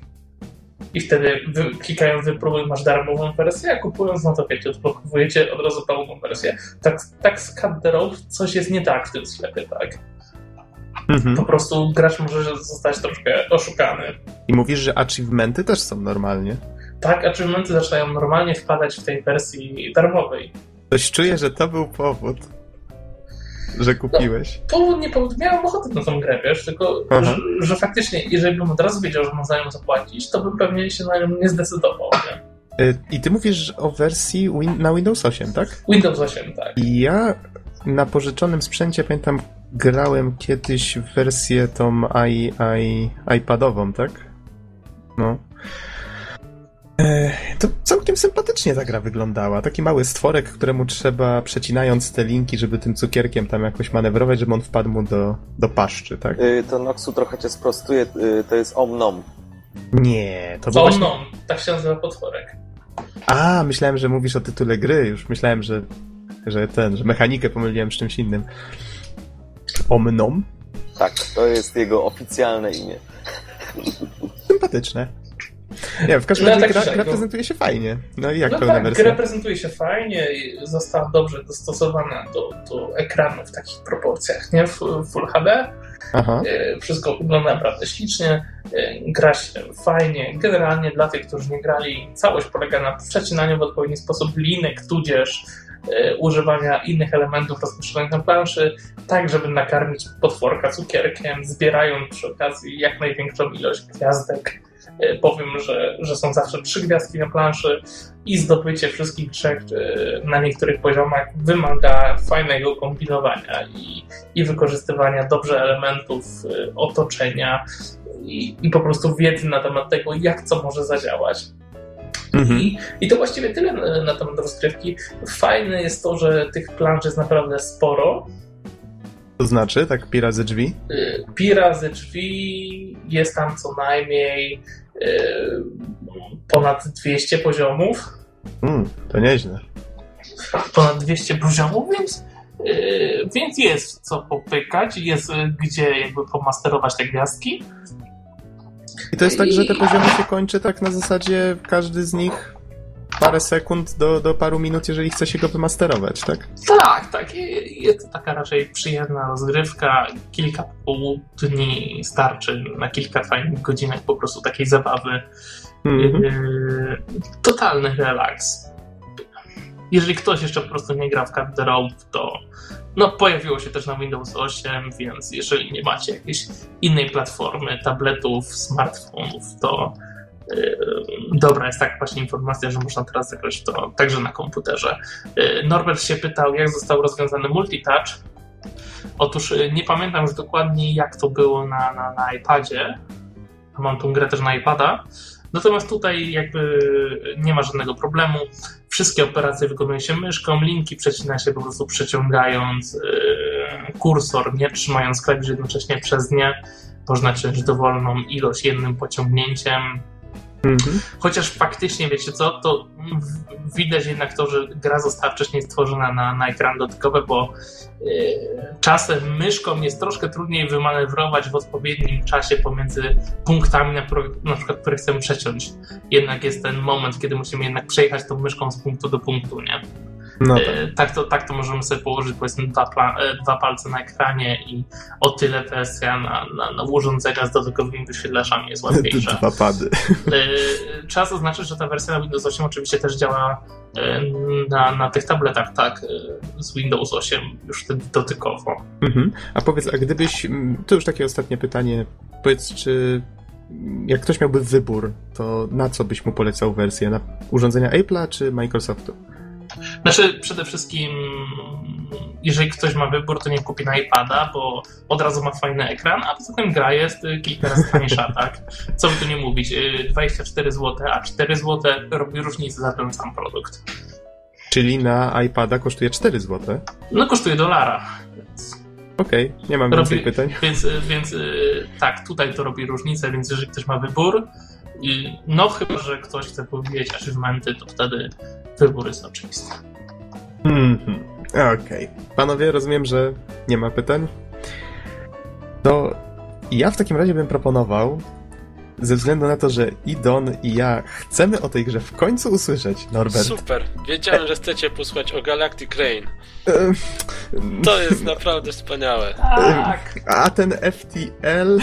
I wtedy wy, klikając wypróbuj masz darmową wersję, a kupując, no to wiecie, odblokowujecie od razu pełną wersję. Tak, tak z Cut the coś jest nie tak w tym sklepie, tak? Mhm. Po prostu gracz może zostać troszkę oszukany. I mówisz, że achievementy też są normalnie. Tak, achievementy zaczynają normalnie wpadać w tej wersji darmowej. Coś czuję, że to był powód, że kupiłeś. Powód nie powód, miałem ochotę na tą grę, wiesz, tylko że, że faktycznie, jeżeli bym od razu wiedział, że mam za nią zapłacić, to bym pewnie się na nią nie zdecydował, nie? Y, I ty mówisz o wersji win- na Windows 8, tak? Windows 8, tak. I ja na pożyczonym sprzęcie pamiętam grałem kiedyś w wersję tą i, i, iPadową, tak? No. E, To całkiem sympatycznie ta gra wyglądała. Taki mały stworek, któremu trzeba przecinając te linki, żeby tym cukierkiem tam jakoś manewrować, żeby on wpadł mu do, do paszczy, tak? Y, To Noxu trochę cię sprostuje, y, to jest Omnom. Nie, to właśnie... no, tak się nazywa potworek. A, myślałem, że mówisz o tytule gry. Już myślałem, że, że ten, że mechanikę pomyliłem z czymś innym. Omnom? Tak, to jest jego oficjalne imię. Sympatyczne. Nie, w każdym No, razie tak gra, prezentuje się fajnie. No i jak no pełna tak, wersja? gra prezentuje się fajnie i została dobrze dostosowana do, do ekranu w takich proporcjach, nie? W Full HD. Aha. E, Wszystko wygląda naprawdę ślicznie, e, gra się fajnie. Generalnie dla tych, którzy nie grali, całość polega na przecinaniu w odpowiedni sposób linek, tudzież używania innych elementów rozmieszczonych na planszy, tak żeby nakarmić potworka cukierkiem, zbierając przy okazji jak największą ilość gwiazdek. E, Powiem, że, że są zawsze trzy gwiazdki na planszy i zdobycie wszystkich trzech e, na niektórych poziomach wymaga fajnego kombinowania i, i wykorzystywania dobrze elementów e, otoczenia i, i po prostu wiedzy na temat tego, jak co może zadziałać. Mhm. I, I to właściwie tyle na, na temat rozgrywki. Fajne jest to, że tych planż jest naprawdę sporo. To znaczy, tak pi razy drzwi? Y, Pi razy drzwi jest tam co najmniej y, ponad 200 poziomów. Mm, to nieźle. Ponad 200 poziomów, więc, y, więc jest co popykać, jest y, gdzie jakby pomasterować te gwiazdki. I to jest tak, że te poziomy się kończy tak na zasadzie każdy z nich parę sekund do, do paru minut, jeżeli chce się go wymasterować, tak? Tak, tak. Jest to taka raczej przyjemna rozgrywka. Kilka dni starczy na kilka fajnych godzinek po prostu takiej zabawy. Mhm. Yy, totalny relaks. Jeżeli ktoś jeszcze po prostu nie gra w Cut the Rope, to no, pojawiło się też na Windows 8, więc jeżeli nie macie jakiejś innej platformy, tabletów, smartfonów, to yy, dobra jest tak właśnie informacja, że można teraz zagrać to także na komputerze. Yy, Norbert się pytał, jak został rozwiązany multitouch. Otóż yy, nie pamiętam już dokładnie, jak to było na, na, na iPadzie. Mam tą grę też na iPada. Natomiast tutaj jakby nie ma żadnego problemu. Wszystkie operacje wykonuje się myszką, linki przecina się po prostu przeciągając yy, kursor, nie trzymając klawisz jednocześnie przez nie. Można wziąć dowolną ilość jednym pociągnięciem. Mhm. Chociaż faktycznie, wiecie co, to widać jednak to, że gra została wcześniej stworzona na, na ekran dotykowy, bo yy, czasem myszką jest troszkę trudniej wymanewrować w odpowiednim czasie pomiędzy punktami, na, na przykład, które chcemy przeciąć. Jednak jest ten moment, kiedy musimy jednak przejechać tą myszką z punktu do punktu, nie? No tak. E, tak, to, tak to możemy sobie położyć powiedzmy dwa, e, dwa palce na ekranie i o tyle wersja na, na, na urządzenia z dodatkowymi wyświetlaczami jest łatwiejsza. Dwa pady. E, Trzeba zaznaczyć, że ta wersja na Windows 8 oczywiście też działa na, na tych tabletach, tak, z Windows 8 już wtedy dotykowo. Mhm. A powiedz, a gdybyś, to już takie ostatnie pytanie, powiedz, czy jak ktoś miałby wybór, to na co byś mu polecał wersję? Na urządzenia Apple'a czy Microsoftu? Znaczy, przede wszystkim, jeżeli ktoś ma wybór, to nie kupi na iPada, bo od razu ma fajny ekran, a poza tym gra jest kilka razy tańsza, tak? Co by tu nie mówić, 24 zł, a 4 zł robi różnicę za ten sam produkt. Czyli na iPada kosztuje 4 zł? No, kosztuje dolara. Okej, okay, nie mam robi, więcej pytań. Więc, więc tak, tutaj to robi różnicę, więc jeżeli ktoś ma wybór, no chyba, że ktoś chce powiedzieć achievementy, to wtedy wybór jest oczywisty. Mhm. Okej. Okay. Panowie, rozumiem, że nie ma pytań? To ja w takim razie bym proponował, ze względu na to, że i Don, i ja chcemy o tej grze w końcu usłyszeć, Norbert. Super. Wiedziałem, że chcecie posłuchać o Galactic Rain. To jest naprawdę wspaniałe. Tak. A ten FTL...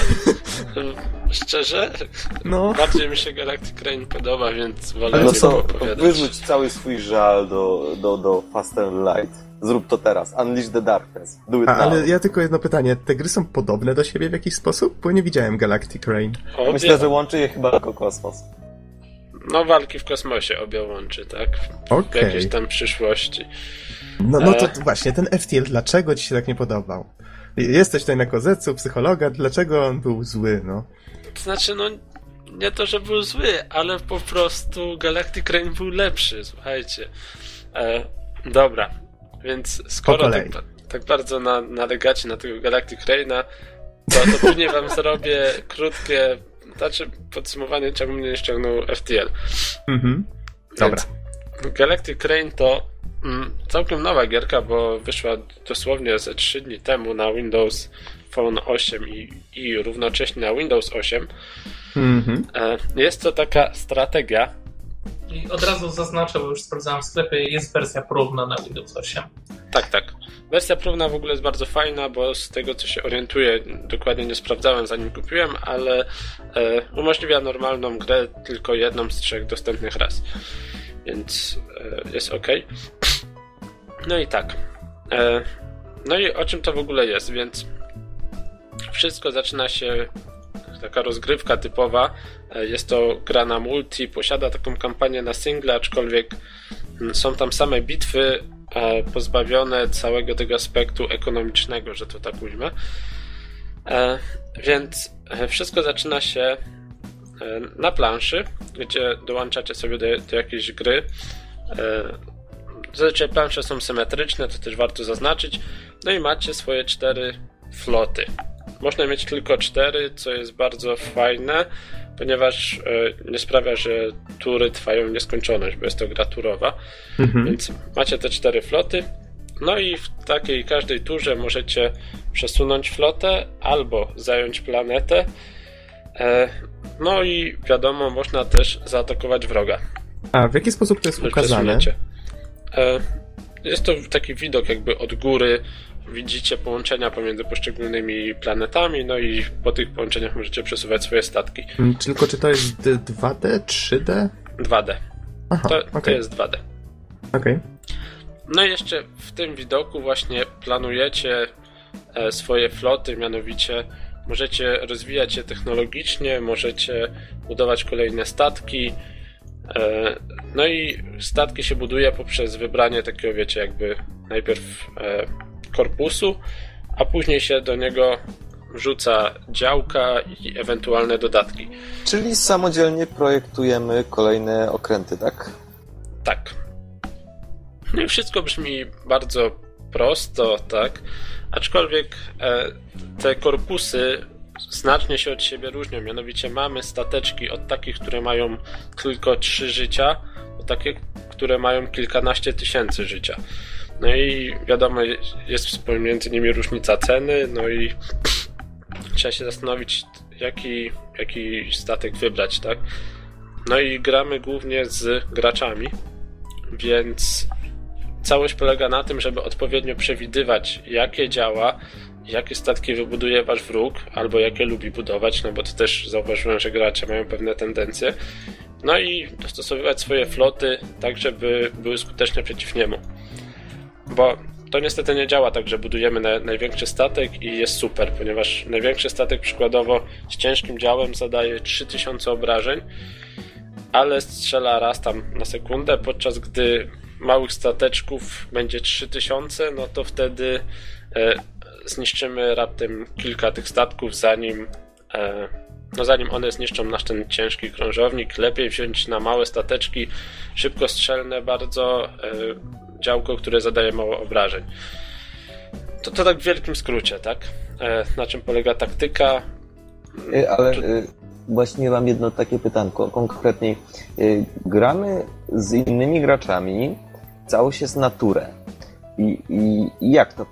Szczerze? No. Bardziej mi się Galactic Rain podoba, więc wolę no co, wyrzuć cały swój żal do, do, do Fast and Light. Zrób to teraz. Unleash the Darkness. Do it A, now. ale ja tylko jedno pytanie. Te gry są podobne do siebie w jakiś sposób? Bo nie widziałem Galactic Rain. Obie... Myślę, że łączy je chyba tylko kosmos. No, walki w kosmosie obie łączy, tak? W okay. jakiejś tam przyszłości. No, no to właśnie, ten FTL, dlaczego ci się tak nie podobał? Jesteś tutaj na kozecu, psychologa, dlaczego on był zły, no? To znaczy, no, nie to, że był zły, ale po prostu Galactic Rain był lepszy, słuchajcie. E, dobra, więc skoro tak, tak, bardzo na, nalegacie na tego Galactic Raina, to, to później wam zrobię krótkie, znaczy podsumowanie, czemu mnie nie ściągnął FTL. Mhm. Dobra. Galactic Rain to mm, całkiem nowa gierka, bo wyszła dosłownie ze 3 dni temu na Windows Phone 8 i, i równocześnie na Windows 8. Mhm. Jest to taka strategia, i od razu zaznaczę, bo już sprawdzałem w sklepie, jest wersja próbna na Windows 8. Tak, tak. Wersja próbna w ogóle jest bardzo fajna, bo z tego co się orientuję, dokładnie nie sprawdzałem zanim kupiłem, ale e, umożliwia normalną grę tylko jedną z trzech dostępnych raz. Więc e, jest ok. No i tak. E, no i o czym to w ogóle jest, więc wszystko zaczyna się taka rozgrywka typowa. E, jest to gra na multi, posiada taką kampanię na single, aczkolwiek mm, są tam same bitwy e, pozbawione całego tego aspektu ekonomicznego, że to tak ujmę. E, więc wszystko zaczyna się na planszy, gdzie dołączacie sobie do, do jakiejś gry. Zazwyczaj plansze są symetryczne, to też warto zaznaczyć. No i macie swoje cztery floty. Można mieć tylko cztery, co jest bardzo fajne, ponieważ e, nie sprawia, że tury trwają nieskończoność, bo jest to gra turowa. Mhm. Więc macie te cztery floty. No i w takiej każdej turze możecie przesunąć flotę albo zająć planetę. E, no i wiadomo, można też zaatakować wroga. A w jaki sposób to jest ukazane? E, jest to taki widok jakby od góry widzicie połączenia pomiędzy poszczególnymi planetami, no i po tych połączeniach możecie przesuwać swoje statki. Hmm, tylko czy to jest 2D, 3D? 2D. Aha, to, okay. to jest 2D. Okej. Okay. No i jeszcze w tym widoku właśnie planujecie e, swoje floty, mianowicie możecie rozwijać je technologicznie, możecie budować kolejne statki. E, no i statki się buduje poprzez wybranie takiego, wiecie, jakby najpierw e, korpusu, a później się do niego wrzuca działka i ewentualne dodatki. Czyli samodzielnie projektujemy kolejne okręty, tak? Tak. No i wszystko brzmi bardzo prosto, tak? Aczkolwiek e, te korpusy znacznie się od siebie różnią. Mianowicie mamy stateczki od takich, które mają tylko trzy życia, do takie, które mają kilkanaście tysięcy życia. No i wiadomo, jest pomiędzy nimi różnica ceny, no i trzeba się zastanowić, jaki, jaki statek wybrać, tak? No i gramy głównie z graczami, więc całość polega na tym, żeby odpowiednio przewidywać, jakie działa, jakie statki wybuduje wasz wróg, albo jakie lubi budować, no bo to też zauważyłem, że gracze mają pewne tendencje. No i dostosowywać swoje floty tak, żeby były skuteczne przeciw niemu. Bo to niestety nie działa tak, że budujemy na, największy statek i jest super, ponieważ największy statek przykładowo z ciężkim działem zadaje 3000 obrażeń, ale strzela raz tam na sekundę, podczas gdy małych stateczków będzie 3000, no to wtedy e, zniszczymy raptem kilka tych statków, zanim e, no zanim one zniszczą nasz ten ciężki krążownik, lepiej wziąć na małe stateczki, szybko strzelne bardzo e, działko, które zadaje mało obrażeń. To, to tak w wielkim skrócie, tak? E, na czym polega taktyka? E, ale e, właśnie mam jedno takie pytanko, konkretniej. Gramy z innymi graczami, całość jest naturę. I, i, I jak to,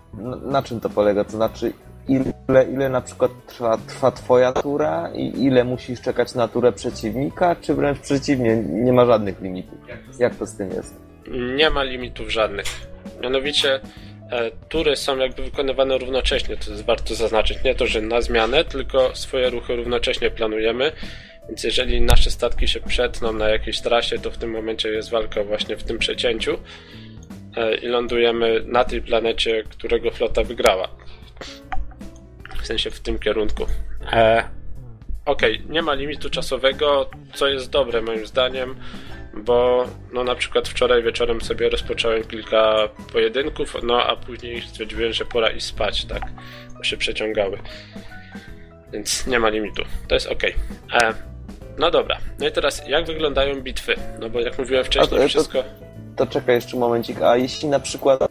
na czym to polega? To znaczy, ile, ile na przykład trwa, trwa twoja tura i ile musisz czekać na turę przeciwnika, czy wręcz przeciwnie, nie ma żadnych limitów? Jak to z tym jest? Nie ma limitów żadnych. Mianowicie e, tury są jakby wykonywane równocześnie, to jest warto zaznaczyć. Nie to, że na zmianę, tylko swoje ruchy równocześnie planujemy. Więc jeżeli nasze statki się przetną na jakiejś trasie, to w tym momencie jest walka właśnie w tym przecięciu e, i lądujemy na tej planecie, którego flota wygrała. W sensie w tym kierunku. E, Okej, okay, nie ma limitu czasowego, co jest dobre moim zdaniem, bo no na przykład wczoraj wieczorem sobie rozpocząłem kilka pojedynków, no a później stwierdziłem, że pora i spać, tak, bo się przeciągały. Więc nie ma limitu. To jest ok. E, no dobra. No i teraz jak wyglądają bitwy? No bo jak mówiłem wcześniej, to, wszystko... To, to czekaj jeszcze momencik. A jeśli na przykład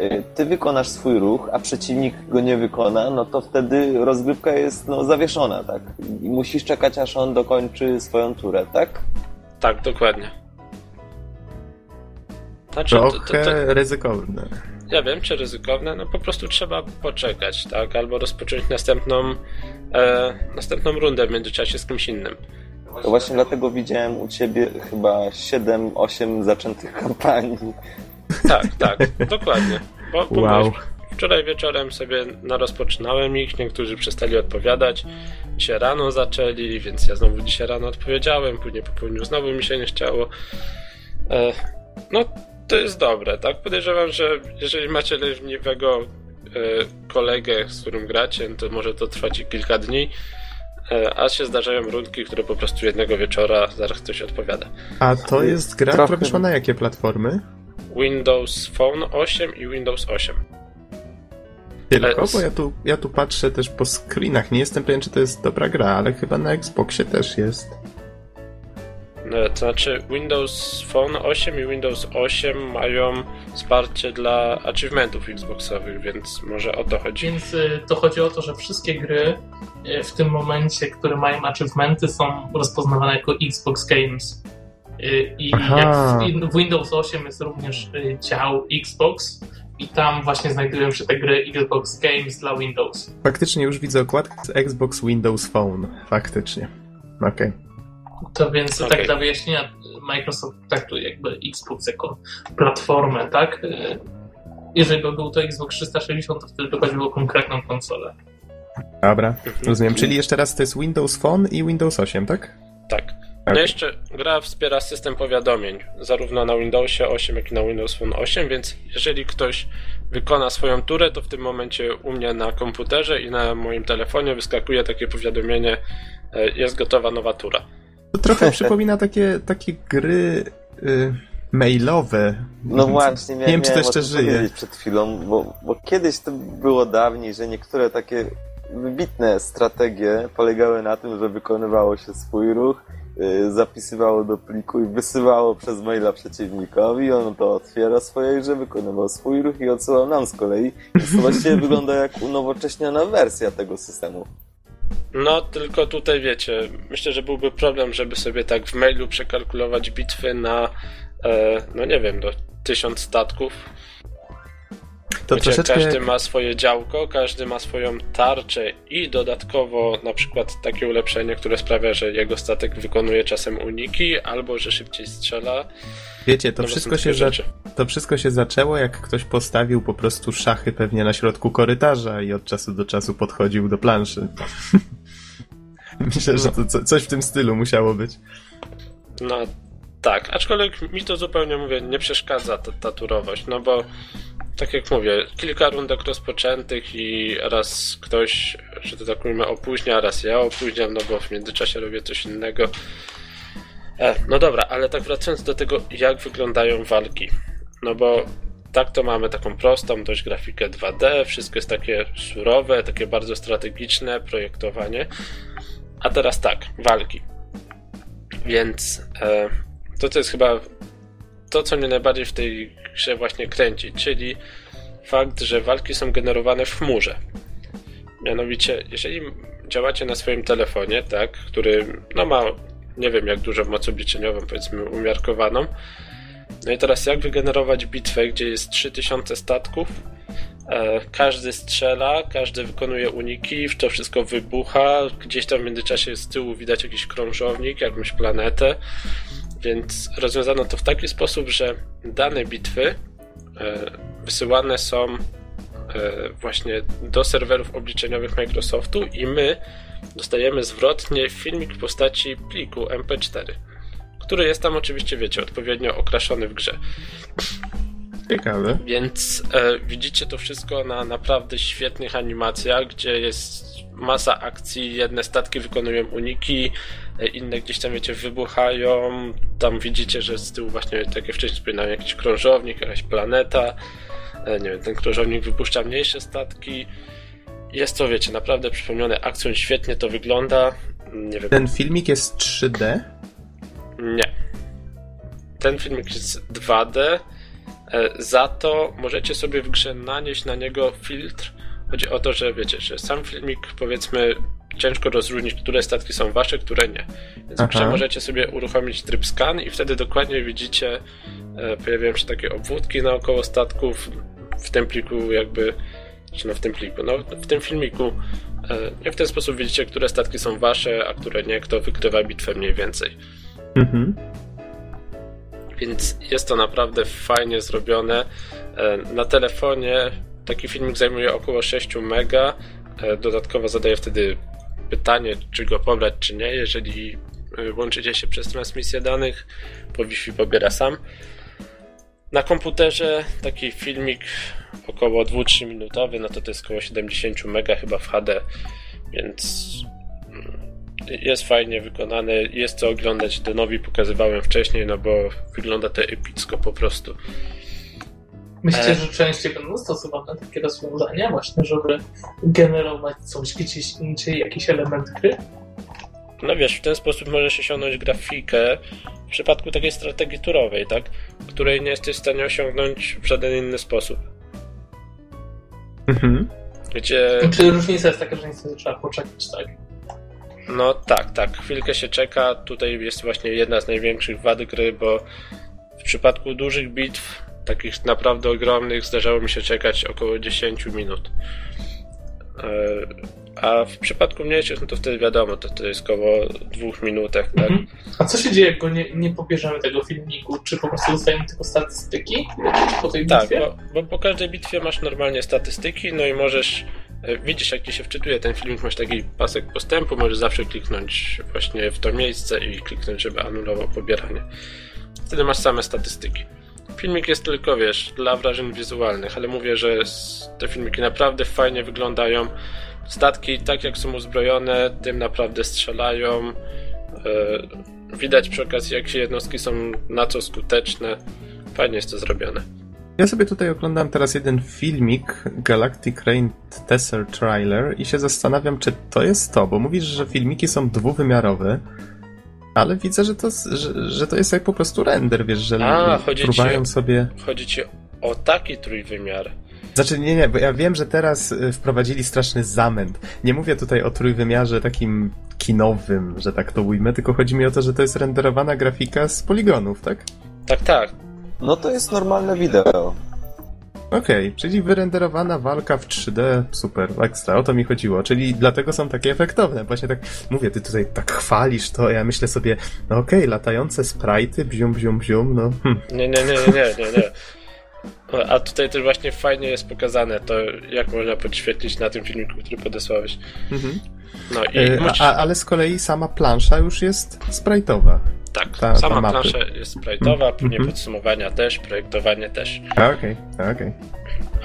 y, ty wykonasz swój ruch, a przeciwnik go nie wykona, no to wtedy rozgrywka jest no, zawieszona, tak? I musisz czekać, aż on dokończy swoją turę, tak? Tak, dokładnie. Znaczy, Trochę to, to, to, ryzykowne. Ja wiem, czy ryzykowne, no po prostu trzeba poczekać, tak? Albo rozpocząć następną, e, następną rundę w międzyczasie z kimś innym. To właśnie dlatego widziałem u ciebie chyba 7-8 zaczętych kampanii. Tak, tak, dokładnie. Bo, bo wow. Wczoraj wieczorem sobie rozpoczynałem ich, niektórzy przestali odpowiadać. Dzisiaj rano zaczęli, więc ja znowu dzisiaj rano odpowiedziałem, później po południu znowu mi się nie chciało. E, no, to jest dobre, tak? Podejrzewam, że jeżeli macie leniwego e, kolegę, z którym gracie, to może to trwać kilka dni. E, a się zdarzają rundki, które po prostu jednego wieczora zaraz ktoś odpowiada. A to jest gra, Trochę... która wyszła na jakie platformy? Windows Phone 8 i Windows 8. Tylko, bo ja tu, ja tu patrzę też po screenach. Nie jestem pewien, czy to jest dobra gra, ale chyba na Xboxie też jest. No, to znaczy Windows Phone 8 i Windows 8 mają wsparcie dla achievementów Xboxowych, więc może o to chodzi. Więc y, to chodzi o to, że wszystkie gry y, w tym momencie, które mają achievementy są rozpoznawane jako Xbox Games. Y, I Aha. jak w Windows 8 jest również dział Xbox, i tam właśnie znajdują się te gry Xbox Games dla Windows. Faktycznie już widzę okładkę z Xbox Windows Phone. Faktycznie. Okej. Okay. To więc okay. tak dla wyjaśnienia, Microsoft traktuje jakby Xbox jako platformę, tak? Jeżeli by był to Xbox 360, to wtedy by chodziło o konkretną konsolę. Dobra, mhm. rozumiem. Czyli jeszcze raz to jest Windows Phone i Windows 8, tak? Tak. Okay. No jeszcze gra wspiera system powiadomień, zarówno na Windowsie 8, jak i na Windows Phone 8, więc jeżeli ktoś wykona swoją turę, to w tym momencie u mnie na komputerze i na moim telefonie wyskakuje takie powiadomienie, e, jest gotowa nowa tura. To trochę przypomina takie, takie gry y, mailowe. No właśnie, nie wiem, czy to jeszcze żyje. przed chwilą, bo, bo kiedyś to było dawniej, że niektóre takie wybitne strategie polegały na tym, że wykonywało się swój ruch zapisywało do pliku i wysyłało przez maila przeciwnikowi, on to otwiera swoje grze, wykonywał swój ruch i odsyłał nam z kolei. Więc to właściwie wygląda jak unowocześniona wersja tego systemu. No, tylko tutaj wiecie, myślę, że byłby problem, żeby sobie tak w mailu przekalkulować bitwy na, e, no nie wiem, do tysiąc statków to Wiecie, troszeczkę... Każdy ma swoje działko, każdy ma swoją tarczę i dodatkowo na przykład takie ulepszenie, które sprawia, że jego statek wykonuje czasem uniki albo że szybciej strzela. Wiecie, to, no wszystko się za... to wszystko się zaczęło, jak ktoś postawił po prostu szachy pewnie na środku korytarza i od czasu do czasu podchodził do planszy. Myślę, że to co, coś w tym stylu musiało być. No tak, aczkolwiek mi to zupełnie mówię, nie przeszkadza ta, ta turowość, no bo tak jak mówię, kilka rundek rozpoczętych i raz ktoś, że to tak mówimy, opóźnia, raz ja opóźniam, no bo w międzyczasie robię coś innego. E, no dobra, ale tak wracając do tego, jak wyglądają walki. No bo tak to mamy taką prostą dość grafikę 2D, wszystko jest takie surowe, takie bardzo strategiczne projektowanie. A teraz tak, walki. Więc e, to, co jest chyba to, co mnie najbardziej w tej grze właśnie kręci, czyli fakt, że walki są generowane w chmurze. Mianowicie, jeżeli działacie na swoim telefonie, tak, który no ma nie wiem jak dużo moc obliczeniową, powiedzmy umiarkowaną. No i teraz jak wygenerować bitwę, gdzie jest 3000 statków, e, każdy strzela, każdy wykonuje uniki, to wszystko wybucha, gdzieś tam w międzyczasie z tyłu widać jakiś krążownik, jakąś planetę, więc rozwiązano to w taki sposób, że dane bitwy e, wysyłane są e, właśnie do serwerów obliczeniowych Microsoftu i my dostajemy zwrotnie filmik w postaci pliku MP4, który jest tam oczywiście, wiecie, odpowiednio okraszony w grze. Ciekawe. Więc e, widzicie to wszystko na naprawdę świetnych animacjach, gdzie jest masa akcji, jedne statki wykonują uniki, e, inne gdzieś tam, wiecie, wybuchają. Tam widzicie, że z tyłu właśnie, tak jak wcześniej wspominałem, jakiś krążownik, jakaś planeta. E, nie wiem, ten krążownik wypuszcza mniejsze statki. Jest to, wiecie, naprawdę przypomnione akcją, świetnie to wygląda. Nie wiem. Ten filmik jest 3D? Nie. Ten filmik jest 2D. E, za to możecie sobie w grze nanieść na niego filtr. Chodzi o to, że wiecie, że sam filmik powiedzmy ciężko rozróżnić, które statki są wasze, które nie. Więc grze możecie sobie uruchomić tryb scan i wtedy dokładnie widzicie, e, pojawiają się takie obwódki naokoło statków w tym pliku jakby czy no w tym pliku, no w tym filmiku e, w ten sposób widzicie, które statki są wasze, a które nie, kto wygrywa bitwę mniej więcej. Mhm. Więc jest to naprawdę fajnie zrobione. E, na telefonie taki filmik zajmuje około 6 mega. E, dodatkowo zadaję wtedy pytanie, czy go pobrać, czy nie. Jeżeli e, łączycie się przez transmisję danych, po Wi-Fi pobiera sam. Na komputerze taki filmik około 2-3 minutowy, no to to jest około 70 mega chyba w HD, więc jest fajnie wykonane, jest co oglądać, Denowi pokazywałem wcześniej, no bo wygląda to epicko po prostu. Myślicie, e... że częściej będą stosowane takie rozwiązania właśnie, żeby generować coś gdzieś indziej, jakiś element gry? No wiesz, w ten sposób możesz osiągnąć grafikę w przypadku takiej strategii turowej, tak? Której nie jesteś w stanie osiągnąć w żaden inny sposób. Mhm. Gdzie... Czy różnica jest taka, że niestety trzeba poczekać, tak? No tak, tak. Chwilkę się czeka. Tutaj jest właśnie jedna z największych wad gry, bo w przypadku dużych bitw, takich naprawdę ogromnych, zdarzało mi się czekać około 10 minut. E, a w przypadku mniejszych, no to wtedy wiadomo, to, to jest około dwóch minutek, tak? Mhm. A co się dzieje, jak go nie, nie pobierzemy tego filmiku? Czy po prostu dostajemy tylko statystyki po tej tak, bitwie? Tak, bo, bo po każdej bitwie masz normalnie statystyki, no i możesz widzisz, jak ci się wczytuje ten filmik, masz taki pasek postępu, możesz zawsze kliknąć właśnie w to miejsce i kliknąć, żeby anulował pobieranie. Wtedy masz same statystyki. Filmik jest tylko, wiesz, dla wrażeń wizualnych, ale mówię, że te filmiki naprawdę fajnie wyglądają. Statki, tak jak są uzbrojone, tym naprawdę strzelają. E, widać przy okazji, jakie jednostki są na co skuteczne. Fajnie jest to zrobione. Ja sobie tutaj oglądam teraz jeden filmik Galactic Rain Tesser Trailer i się zastanawiam, czy to jest to, bo mówisz, że filmiki są dwuwymiarowe, ale widzę, że to, że, że to jest jak po prostu render, wiesz, że A, próbują sobie... Chodzi ci o taki trójwymiar. Znaczy, nie, nie, bo ja wiem, że teraz y, wprowadzili straszny zamęt. Nie mówię tutaj o trójwymiarze takim kinowym, że tak to ujmę, tylko chodzi mi o to, że to jest renderowana grafika z poligonów, tak? Tak, tak. No to jest normalne wideo. Okej, okay, czyli wyrenderowana walka w 3D, super, ekstra, o to mi chodziło, czyli dlatego są takie efektowne. Właśnie tak, mówię, ty tutaj tak chwalisz to, ja myślę sobie, no okej, okay, latające sprite'y, bzium, bzium, bzium, no. Hm. Nie, nie, nie, nie, nie, nie. A tutaj też właśnie fajnie jest pokazane to, jak można podświetlić na tym filmiku, który podesłałeś. Mhm. No i e, a, ale z kolei sama plansza już jest sprite'owa. Tak, Ta- sama ta plansza jest sprite'owa, później Mhm. podsumowania też, projektowanie też, A, Okej, okej.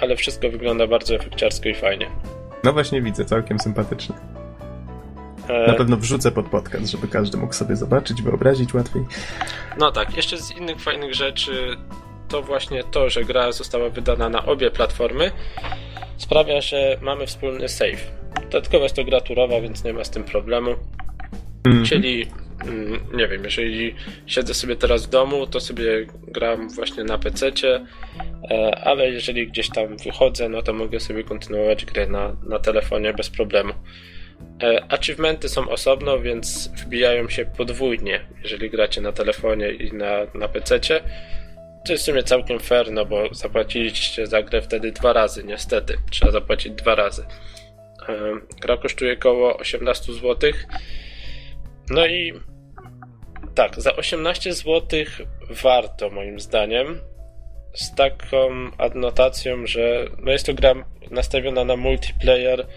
ale wszystko wygląda bardzo efekciarsko i fajnie. No właśnie widzę, całkiem sympatyczny. E, Na pewno wrzucę pod podcast, żeby każdy mógł sobie zobaczyć, wyobrazić łatwiej. No tak, jeszcze z innych fajnych rzeczy to właśnie to, że gra została wydana na obie platformy sprawia, że mamy wspólny save. Dodatkowo jest to gra turowa, więc nie ma z tym problemu. Mhm. Czyli, mm, nie wiem, jeżeli siedzę sobie teraz w domu, to sobie gram właśnie na PC-cie, e, ale jeżeli gdzieś tam wychodzę, no to mogę sobie kontynuować grę na, na telefonie bez problemu. E, Achievementy są osobno, więc wbijają się podwójnie, jeżeli gracie na telefonie i na, na PC-cie. To jest w sumie całkiem fair, no bo zapłaciliście za grę wtedy dwa razy, niestety. Trzeba zapłacić dwa razy. E, Gra kosztuje około 18 zł. No i tak, za 18 zł warto moim zdaniem. Z taką adnotacją, że no jest to gra nastawiona na multiplayer,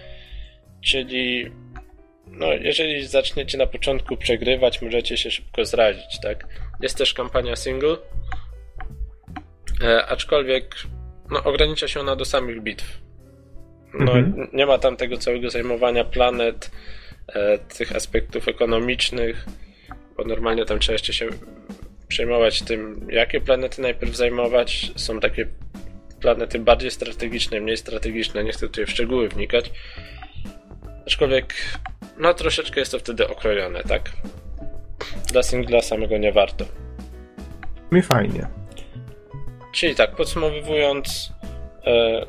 czyli no jeżeli zaczniecie na początku przegrywać, możecie się szybko zrazić, tak? Jest też kampania single, e, aczkolwiek no, ogranicza się ona do samych bitw. No, Mhm. nie ma tam tego całego zajmowania planet, tych aspektów ekonomicznych, bo normalnie tam trzeba jeszcze się przejmować tym, jakie planety najpierw zajmować. Są takie planety bardziej strategiczne, mniej strategiczne, nie chcę tutaj w szczegóły wnikać. Aczkolwiek, no troszeczkę jest to wtedy okrojone, tak? Dla singla samego nie warto. Mi fajnie. Czyli tak, podsumowując, e,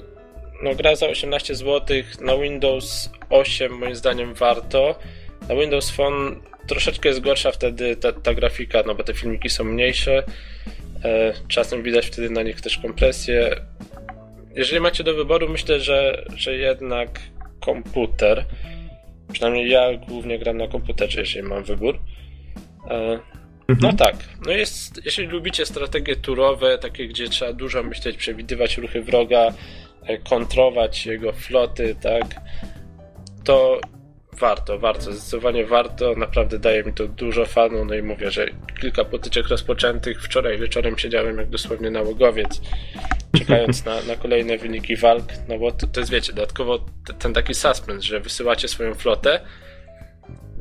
no gra za 18 zł na Windows 8 moim zdaniem warto. Na Windows Phone troszeczkę jest gorsza wtedy ta, ta grafika, no bo te filmiki są mniejsze. E, czasem widać wtedy na nich też kompresję. Jeżeli macie do wyboru, myślę, że, że jednak komputer. Przynajmniej ja głównie gram na komputerze, jeżeli mam wybór. E, no Mhm. tak. No jest, jeżeli lubicie strategie turowe, takie gdzie trzeba dużo myśleć, przewidywać ruchy wroga, kontrować jego floty, tak, to warto, warto, zdecydowanie warto, naprawdę daje mi to dużo fanu, no i mówię, że kilka potyczek rozpoczętych, wczoraj wieczorem siedziałem jak dosłownie nałogowiec, czekając na, na kolejne wyniki walk, no bo to, to jest, wiecie, dodatkowo t- ten taki suspense, że wysyłacie swoją flotę,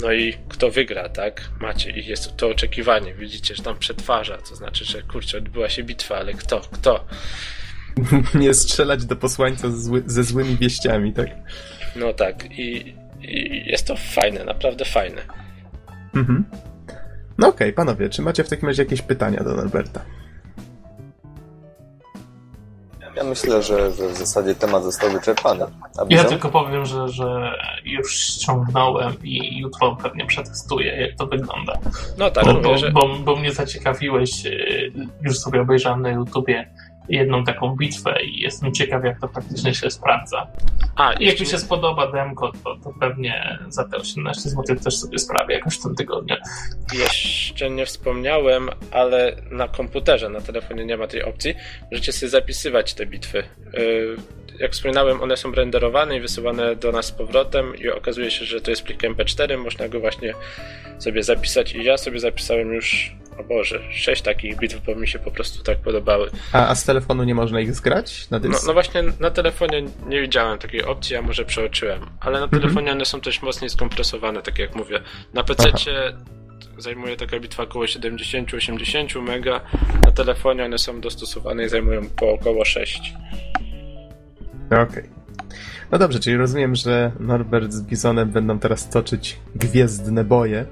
no i kto wygra, tak? Macie i jest to oczekiwanie. Widzicie, że tam przetwarza, to znaczy, że kurczę, odbyła się bitwa, ale kto? Kto? Nie strzelać do posłańca ze, zły, ze złymi wieściami, tak? No tak, i, i jest to fajne, naprawdę fajne. Mhm. No okej, panowie, czy macie w takim razie jakieś pytania do Norberta? Ja myślę, że, że w zasadzie temat został wyczerpany. Ja tylko powiem, że, że już ściągnąłem i jutro pewnie przetestuję, jak to wygląda. No tak, Bo, mówię, bo, że... bo, bo mnie zaciekawiłeś, yy, już sobie obejrzałem na YouTubie jedną taką bitwę i jestem ciekaw, jak to faktycznie się sprawdza. A, I jak mi się spodoba demko, to, to pewnie za te 18 zł też sobie sprawię jakoś w tym tygodniu. Jeszcze nie wspomniałem, ale na komputerze, na telefonie nie ma tej opcji. Możecie sobie zapisywać te bitwy. Yy, Jak wspominałem, one są renderowane i wysyłane do nas z powrotem i okazuje się, że to jest plik MP4, można go właśnie sobie zapisać i ja sobie zapisałem już, o Boże, sześć takich bitw, bo mi się po prostu tak podobały. A, a z telefonu nie można ich zgrać na No, no właśnie na telefonie nie widziałem takiej opcji, a może przeoczyłem, ale na telefonie one są też mocniej skompresowane, tak jak mówię. Na PC zajmuje taka bitwa około 70-80 mega, na telefonie one są dostosowane i zajmują po około 6. Okej. No dobrze, czyli rozumiem, że Norbert z Bizonem będą teraz toczyć gwiezdne boje,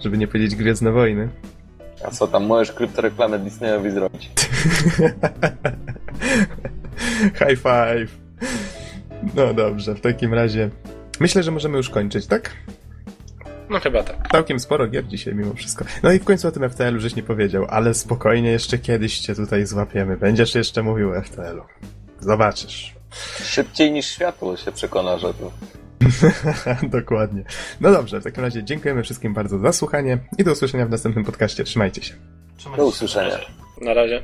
żeby nie powiedzieć gwiezdne wojny. A co tam, możesz kryptoreklamę Disneyowi zrobić? High five. No dobrze, w takim razie myślę, że możemy już kończyć, tak? No chyba tak. Całkiem sporo gier dzisiaj mimo wszystko. No i w końcu o tym FTL-u żeś nie powiedział, ale spokojnie jeszcze kiedyś cię tutaj złapiemy. Będziesz jeszcze mówił o FTL-u. Zobaczysz. Szybciej niż światło się przekona, że to... Dokładnie. No dobrze, w takim razie dziękujemy wszystkim bardzo za słuchanie i do usłyszenia w następnym podcaście. Trzymajcie się. Trzymajcie Do się, usłyszenia. na razie. Na razie.